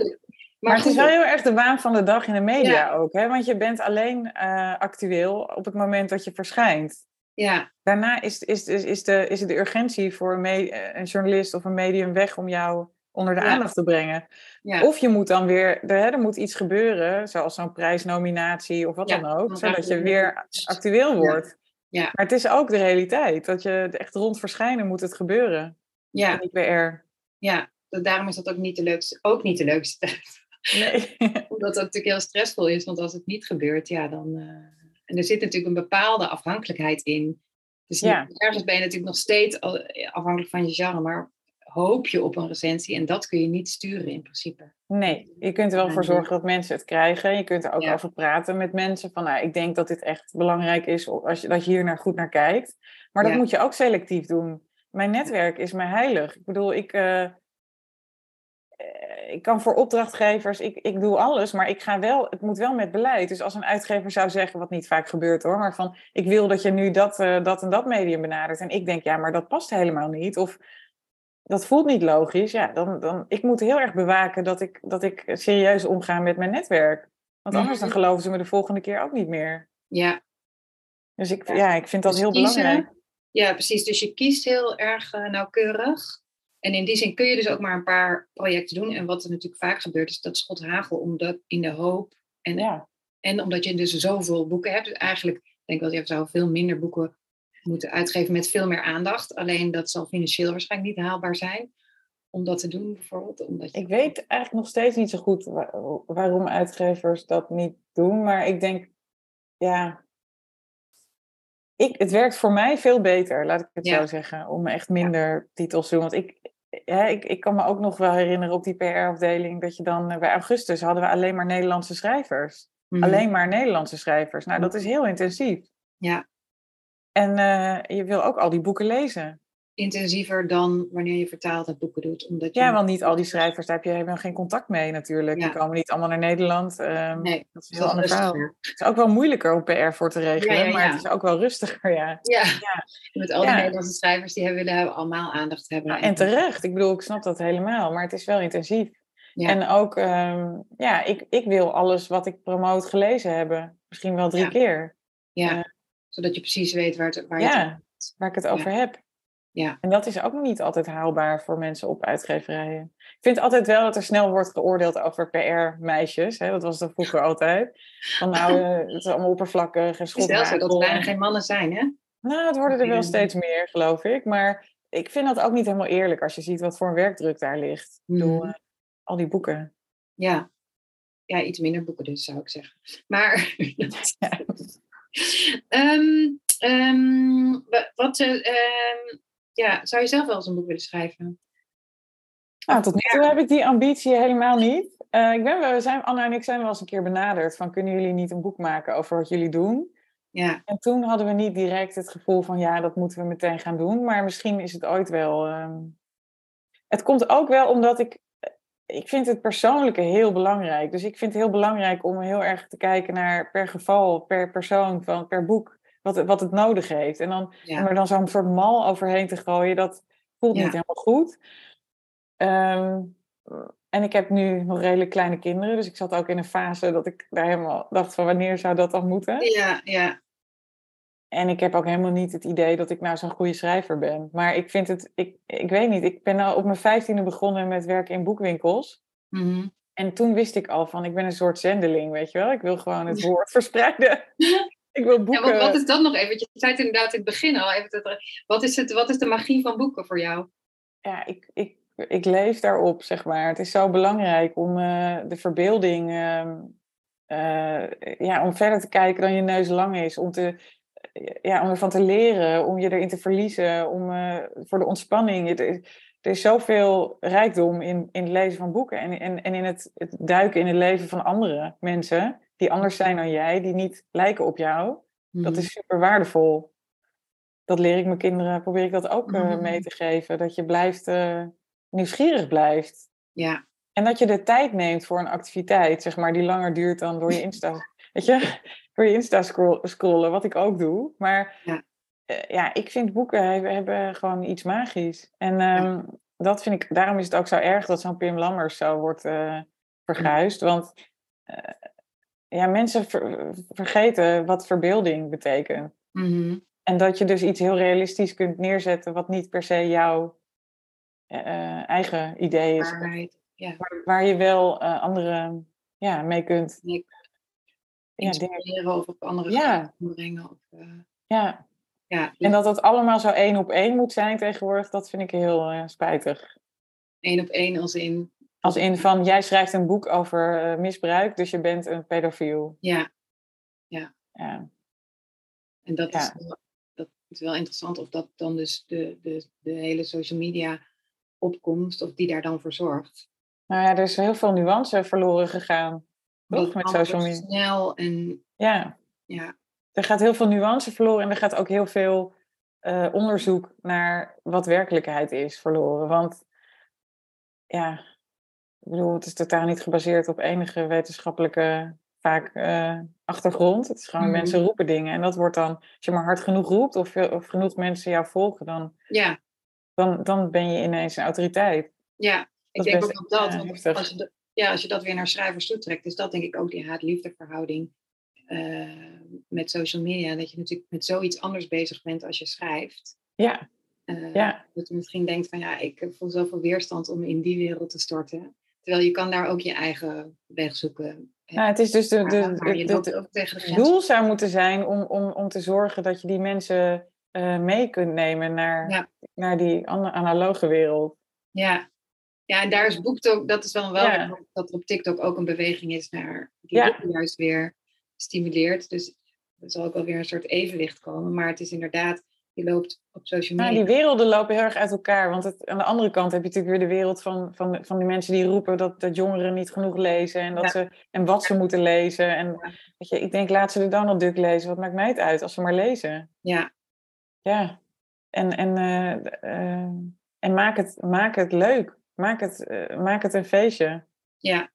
Maar, maar het is wel heel erg de waan van de dag in de media ja. ook. Hè? Want je bent alleen uh, actueel op het moment dat je verschijnt. Ja. Daarna is, is, is, is, de, is de urgentie voor een, me, een journalist of een medium weg om jou onder de ja. aandacht te brengen. Ja. Of je moet dan weer, er, er moet iets gebeuren, zoals zo'n prijsnominatie of wat dan ook, zodat je weer actueel wordt. Ja. Maar het is ook de realiteit, dat je echt rond verschijnen moet het gebeuren. Ja. In die PR. Ja, daarom is dat ook niet de leukste, ook niet de leukste tijd. Nee. [LAUGHS] Omdat dat natuurlijk heel stressvol is, want als het niet gebeurt, ja, dan. eh, en er zit natuurlijk een bepaalde afhankelijkheid in. Dus Ja. ergens ben je natuurlijk nog steeds al- afhankelijk van je genre, maar hoop je op een recensie en dat kun je niet sturen in principe. Nee, je kunt er wel voor zorgen dat mensen het krijgen. Je kunt er ook Ja. over praten met mensen. Van, nou, ik denk dat dit echt belangrijk is als je, dat je hier naar goed naar kijkt. Maar dat Ja. moet je ook selectief doen. Mijn netwerk is mij heilig. Ik bedoel, ik, eh, eh, ik kan voor opdrachtgevers, ik, ik doe alles, maar ik ga wel, het moet wel met beleid. Dus als een uitgever zou zeggen, wat niet vaak gebeurt hoor, maar van ik wil dat je nu dat, eh, dat en dat medium benadert. En ik denk, ja, maar dat past helemaal niet. Of dat voelt niet logisch. Ja, dan, dan, ik moet heel erg bewaken dat ik, dat ik serieus omga met mijn netwerk. Want anders dan geloven ze me de volgende keer ook niet meer. Ja, Dus ik, Ja. ja, ik vind dat Dus heel kiezen. belangrijk. ja precies. Dus je kiest heel erg eh, nauwkeurig. En in die zin kun je dus ook maar een paar projecten doen. En wat er natuurlijk vaak gebeurt, is dat schot hagel omdat in de hoop. En, Ja, en omdat je dus zoveel boeken hebt. Dus eigenlijk denk ik wel, je zou veel minder boeken moeten uitgeven met veel meer aandacht. Alleen dat zal financieel waarschijnlijk niet haalbaar zijn. Om dat te doen, bijvoorbeeld. Omdat je ik weet eigenlijk nog steeds niet zo goed wa- waarom uitgevers dat niet doen. Maar ik denk, ja. Ik, het werkt voor mij veel beter, laat ik het Ja. zo zeggen. Om echt minder titels te doen. Want ik, ja, ik, ik kan me ook nog wel herinneren op die PR-afdeling. Dat je dan eh, bij augustus hadden we alleen maar Nederlandse schrijvers. Mhm. Alleen maar Nederlandse schrijvers. Nou, dat is heel intensief. Ja. En eh, je wil ook al die boeken lezen. Intensiever dan wanneer je vertaald het boeken doet. Omdat je Ja, want niet al die schrijvers, daar heb je helemaal geen contact mee natuurlijk. Ja. Die komen niet allemaal naar Nederland. ehm, Nee, dat is heel ander verhaal. Het is ook wel moeilijker om PR voor te regelen, Ja, ja, maar het is ook wel rustiger, ja. Ja. met al die. Nederlandse schrijvers die hebben, willen allemaal aandacht hebben. Nou, en terecht, ik bedoel, ik snap dat helemaal, maar het is wel intensief. En ook, ehm, ja, ik, ik wil alles wat ik promoot gelezen hebben. Misschien wel drie keer. ja. eh, Zodat je precies weet waar, het, waar je het waar ik het over heb. Ja. En dat is ook niet altijd haalbaar voor mensen op uitgeverijen. Ik vind altijd wel dat er snel wordt geoordeeld over PR-meisjes. Dat was dat vroeger altijd. Van nou, [LAUGHS] eh, het is allemaal oppervlakkig en Het is wel zo dat er bijna geen mannen zijn, hè? Nou, het worden er wel steeds meer, geloof ik. Maar ik vind dat ook niet helemaal eerlijk als je ziet wat voor een werkdruk daar ligt. Bedoel, Mhm. eh, al die boeken. Ja. Ja, iets minder boeken dus, zou ik zeggen. Maar... Ja. [LAUGHS] [LAUGHS] Ehm, ehm, wa- wat, eh, ehm, ja, zou je zelf wel eens een boek willen schrijven? Nou, tot nu toe heb ik die ambitie helemaal niet. Eh, ik ben we zijn, Anna en ik zijn wel eens een keer benaderd van kunnen jullie niet een boek maken over wat jullie doen? Ja, En toen hadden we niet direct het gevoel van ja, dat moeten we meteen gaan doen. Maar misschien is het ooit wel. ehm, Het komt ook wel omdat ik. Ik vind het persoonlijke heel belangrijk. Dus ik vind het heel belangrijk om heel erg te kijken naar per geval, per persoon, van, per boek, wat, het- wat het nodig heeft. En dan, ja. er dan zo'n soort mal overheen te gooien, dat voelt Ja. niet helemaal goed. Ehm, en ik heb nu nog redelijk kleine kinderen, dus ik zat ook in een fase dat ik daar helemaal dacht van wanneer zou dat dan moeten? ja, ja. En ik heb ook helemaal niet het idee dat ik nou zo'n goede schrijver ben. Maar ik vind het, ik, ik weet niet, ik ben nou op mijn vijftiende begonnen met werken in boekwinkels. Mhm. En toen wist ik al van, ik ben een soort zendeling, weet je wel. Ik wil gewoon het woord verspreiden. [LAUGHS] ik wil Ja, boeken. want wat is dat nog even? Want Je zei het inderdaad in het begin al. Even dat wat, is het, wat is de magie van boeken voor jou? ja, ik, ik, ik leef daarop, zeg maar. Het is zo belangrijk om eh, de verbeelding, ehm, eh, ja, om verder te kijken dan je neus lang is. Om, te, ja, om ervan te leren, om je erin te verliezen, om, eh, voor de ontspanning. Het is- er is zoveel rijkdom in, in het lezen van boeken en, en, en in het, het duiken in het leven van andere mensen die anders zijn dan jij, die niet lijken op jou. Dat Mhm. is super waardevol. Dat leer ik mijn kinderen, probeer ik dat ook eh, Mhm. mee te geven. Dat je blijft, eh, nieuwsgierig blijft. Ja, En dat je de tijd neemt voor een activiteit, zeg maar, die langer duurt dan door je [LAUGHS] Insta. weet je, door je Insta scroll- scrollen, wat ik ook doe. Maar Ja. eh, ja, ik vind boeken hebben, hebben gewoon iets magisch. En ehm, dat vind ik, daarom is het ook zo erg dat zo'n Pim Lammers zo wordt eh verguisd. Want ja, mensen ver- vergeten wat verbeelding betekent. Mhm. En dat je dus iets heel realistisch kunt neerzetten, wat niet per se jouw eh, eigen idee is. Waarheid. Ja. Maar waar je wel eh, anderen ja, mee kunt. Nee, Ja, dingen, Inspireren of op andere Ja. brengen. Of, eh, ja. ja, En dat het allemaal zo één op één moet zijn tegenwoordig, dat vind ik heel eh, spijtig. één op één als in... Als in van, jij schrijft een boek over eh, misbruik, dus je bent een pedofiel. Ja, Ja, en dat, Ja. is, wel, dat is wel interessant of dat dan dus de, de, de hele social media opkomst, of die daar dan voor zorgt. nou ja, er is heel veel nuance verloren gegaan. Toch, met social media. snel en Ja, ja, er gaat heel veel nuance verloren en er gaat ook heel veel eh, onderzoek naar wat werkelijkheid is verloren. Want ja, ik bedoel, het is totaal niet gebaseerd op enige wetenschappelijke vaak eh, achtergrond. Het is gewoon Mhm. mensen roepen dingen en dat wordt dan, als je maar hard genoeg roept of, genoeg mensen jou volgen, dan, ja, dan, dan ben je ineens een autoriteit. ja. Ik denk best, ook op dat, want als je, dat- ja, als je dat weer naar schrijvers toetrekt, is dat denk ik ook die haat-liefde verhouding eh, met social media. Dat je natuurlijk met zoiets anders bezig bent als je schrijft. Ja, Eh, Ja. Dat je misschien denkt van ja, ik voel zoveel weerstand om in die wereld te storten. Terwijl je kan daar ook je eigen weg zoeken. nou, het is dus de, ook Het doel zou moeten zijn om, om, om te zorgen dat je die mensen eh, mee kunt nemen naar, Ja. naar die ana- analoge wereld. Ja. ja, en daar is BookTok, dat is dan wel Ja. weer dat er op TikTok ook een beweging is naar die Ja. juist weer stimuleert. Dus er zal ook wel weer een soort evenwicht komen. Maar het is inderdaad, je loopt op social Nou, media. die werelden lopen heel erg uit elkaar. Want het, aan de andere kant heb je natuurlijk weer de wereld van, van, van die mensen die roepen dat, dat jongeren niet genoeg lezen. En, dat Ja. ze, en wat ze moeten lezen. En Ja. weet je, ik denk, laat ze de Donald Duck lezen. Wat maakt mij het uit als ze maar lezen? Ja, Ja. En, en, eh, eh, en maak, het, maak het leuk. Maak het, eh, maak het een feestje. ja.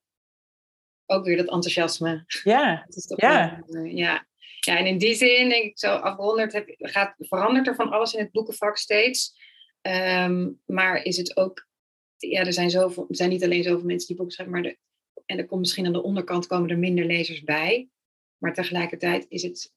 Ook weer dat enthousiasme. Ja, [LAUGHS] Dat is toch Ja. wel, ja. Ja, en in die zin denk ik zo afgeronderd heb, gaat, verandert er van alles in het boekenvak steeds. Ehm, maar is het ook, ja, er zijn, zoveel, er zijn niet alleen zoveel mensen die boeken schrijven, maar de, en er komt misschien aan de onderkant komen er minder lezers bij. Maar tegelijkertijd is het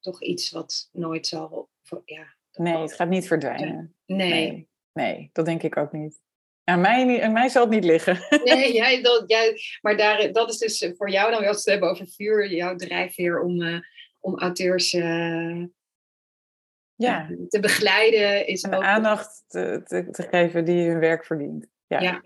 toch iets wat nooit zal, ja. nee, het gaat niet verdwijnen. Nee, Nee, nee, dat denk ik ook niet. Aan mij, niet- aan mij zal het niet liggen. [LAUGHS] nee jij, dat, jij, maar daar, dat is dus voor jou dan we het hebben over vuur, jouw drijfveer om, eh, om auteurs eh, Ja, te begeleiden is en ook... aandacht te, te, te geven die hun werk verdient. Ja. Ja.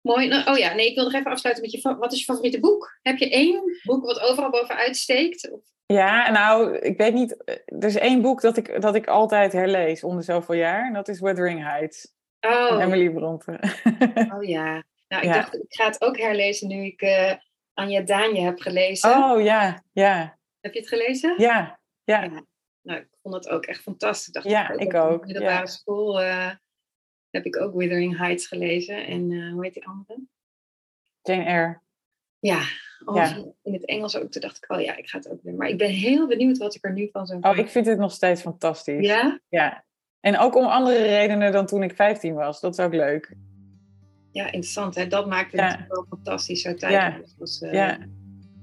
Mooi. Nou, oh ja, nee, ik wil nog even afsluiten met je... Wat is je favoriete boek? Heb je één boek wat overal bovenuit steekt? Of- Ja, nou, ik weet niet. Er is één boek dat ik, dat ik altijd herlees om de zoveel jaar. En dat is Wuthering Heights Oh, Emily Bronte. [LAUGHS] oh ja. Nou, ik Ja. dacht, ik ga het ook herlezen nu ik eh Anja Daanje heb gelezen. oh ja, ja, Heb je het gelezen? ja, ja. Ja. Nou, ik vond het ook echt fantastisch. Dacht Ja, ik op ook, de middelbare ja. school eh, heb ik ook Withering Heights gelezen. En eh, hoe heet die andere? Jane Eyre. Ja, oh, Ja. in het Engels ook. Toen dacht ik, oh ja, ik ga het ook doen. Maar ik ben heel benieuwd wat ik er nu van zou Oh, ik vind het nog steeds fantastisch. Ja? Ja. En ook om andere redenen dan toen ik 15 was. Dat is ook leuk. Ja, interessant. Hè? Dat maakt het Ja. wel fantastisch zo tijdloos. Als, eh, Ja.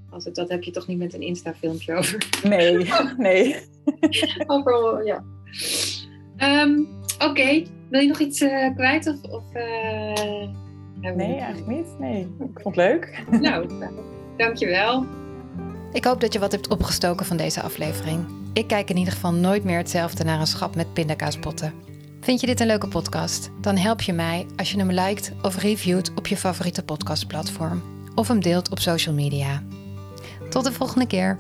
als het, dat heb je toch niet met een Insta-filmpje over. Nee, [LAUGHS] nee. over ja. Ehm, Oké, wil je nog iets eh, kwijt? Of, of, eh, Nee, eigenlijk niet. Nee, ik vond het leuk. Nou, dankjewel. Ik hoop dat je wat hebt opgestoken van deze aflevering. Ik kijk in ieder geval nooit meer hetzelfde naar een schap met pindakaaspotten. Vind je dit een leuke podcast? Dan help je mij als je hem liked of reviewt op je favoriete podcastplatform. Of hem deelt op social media. Tot de volgende keer.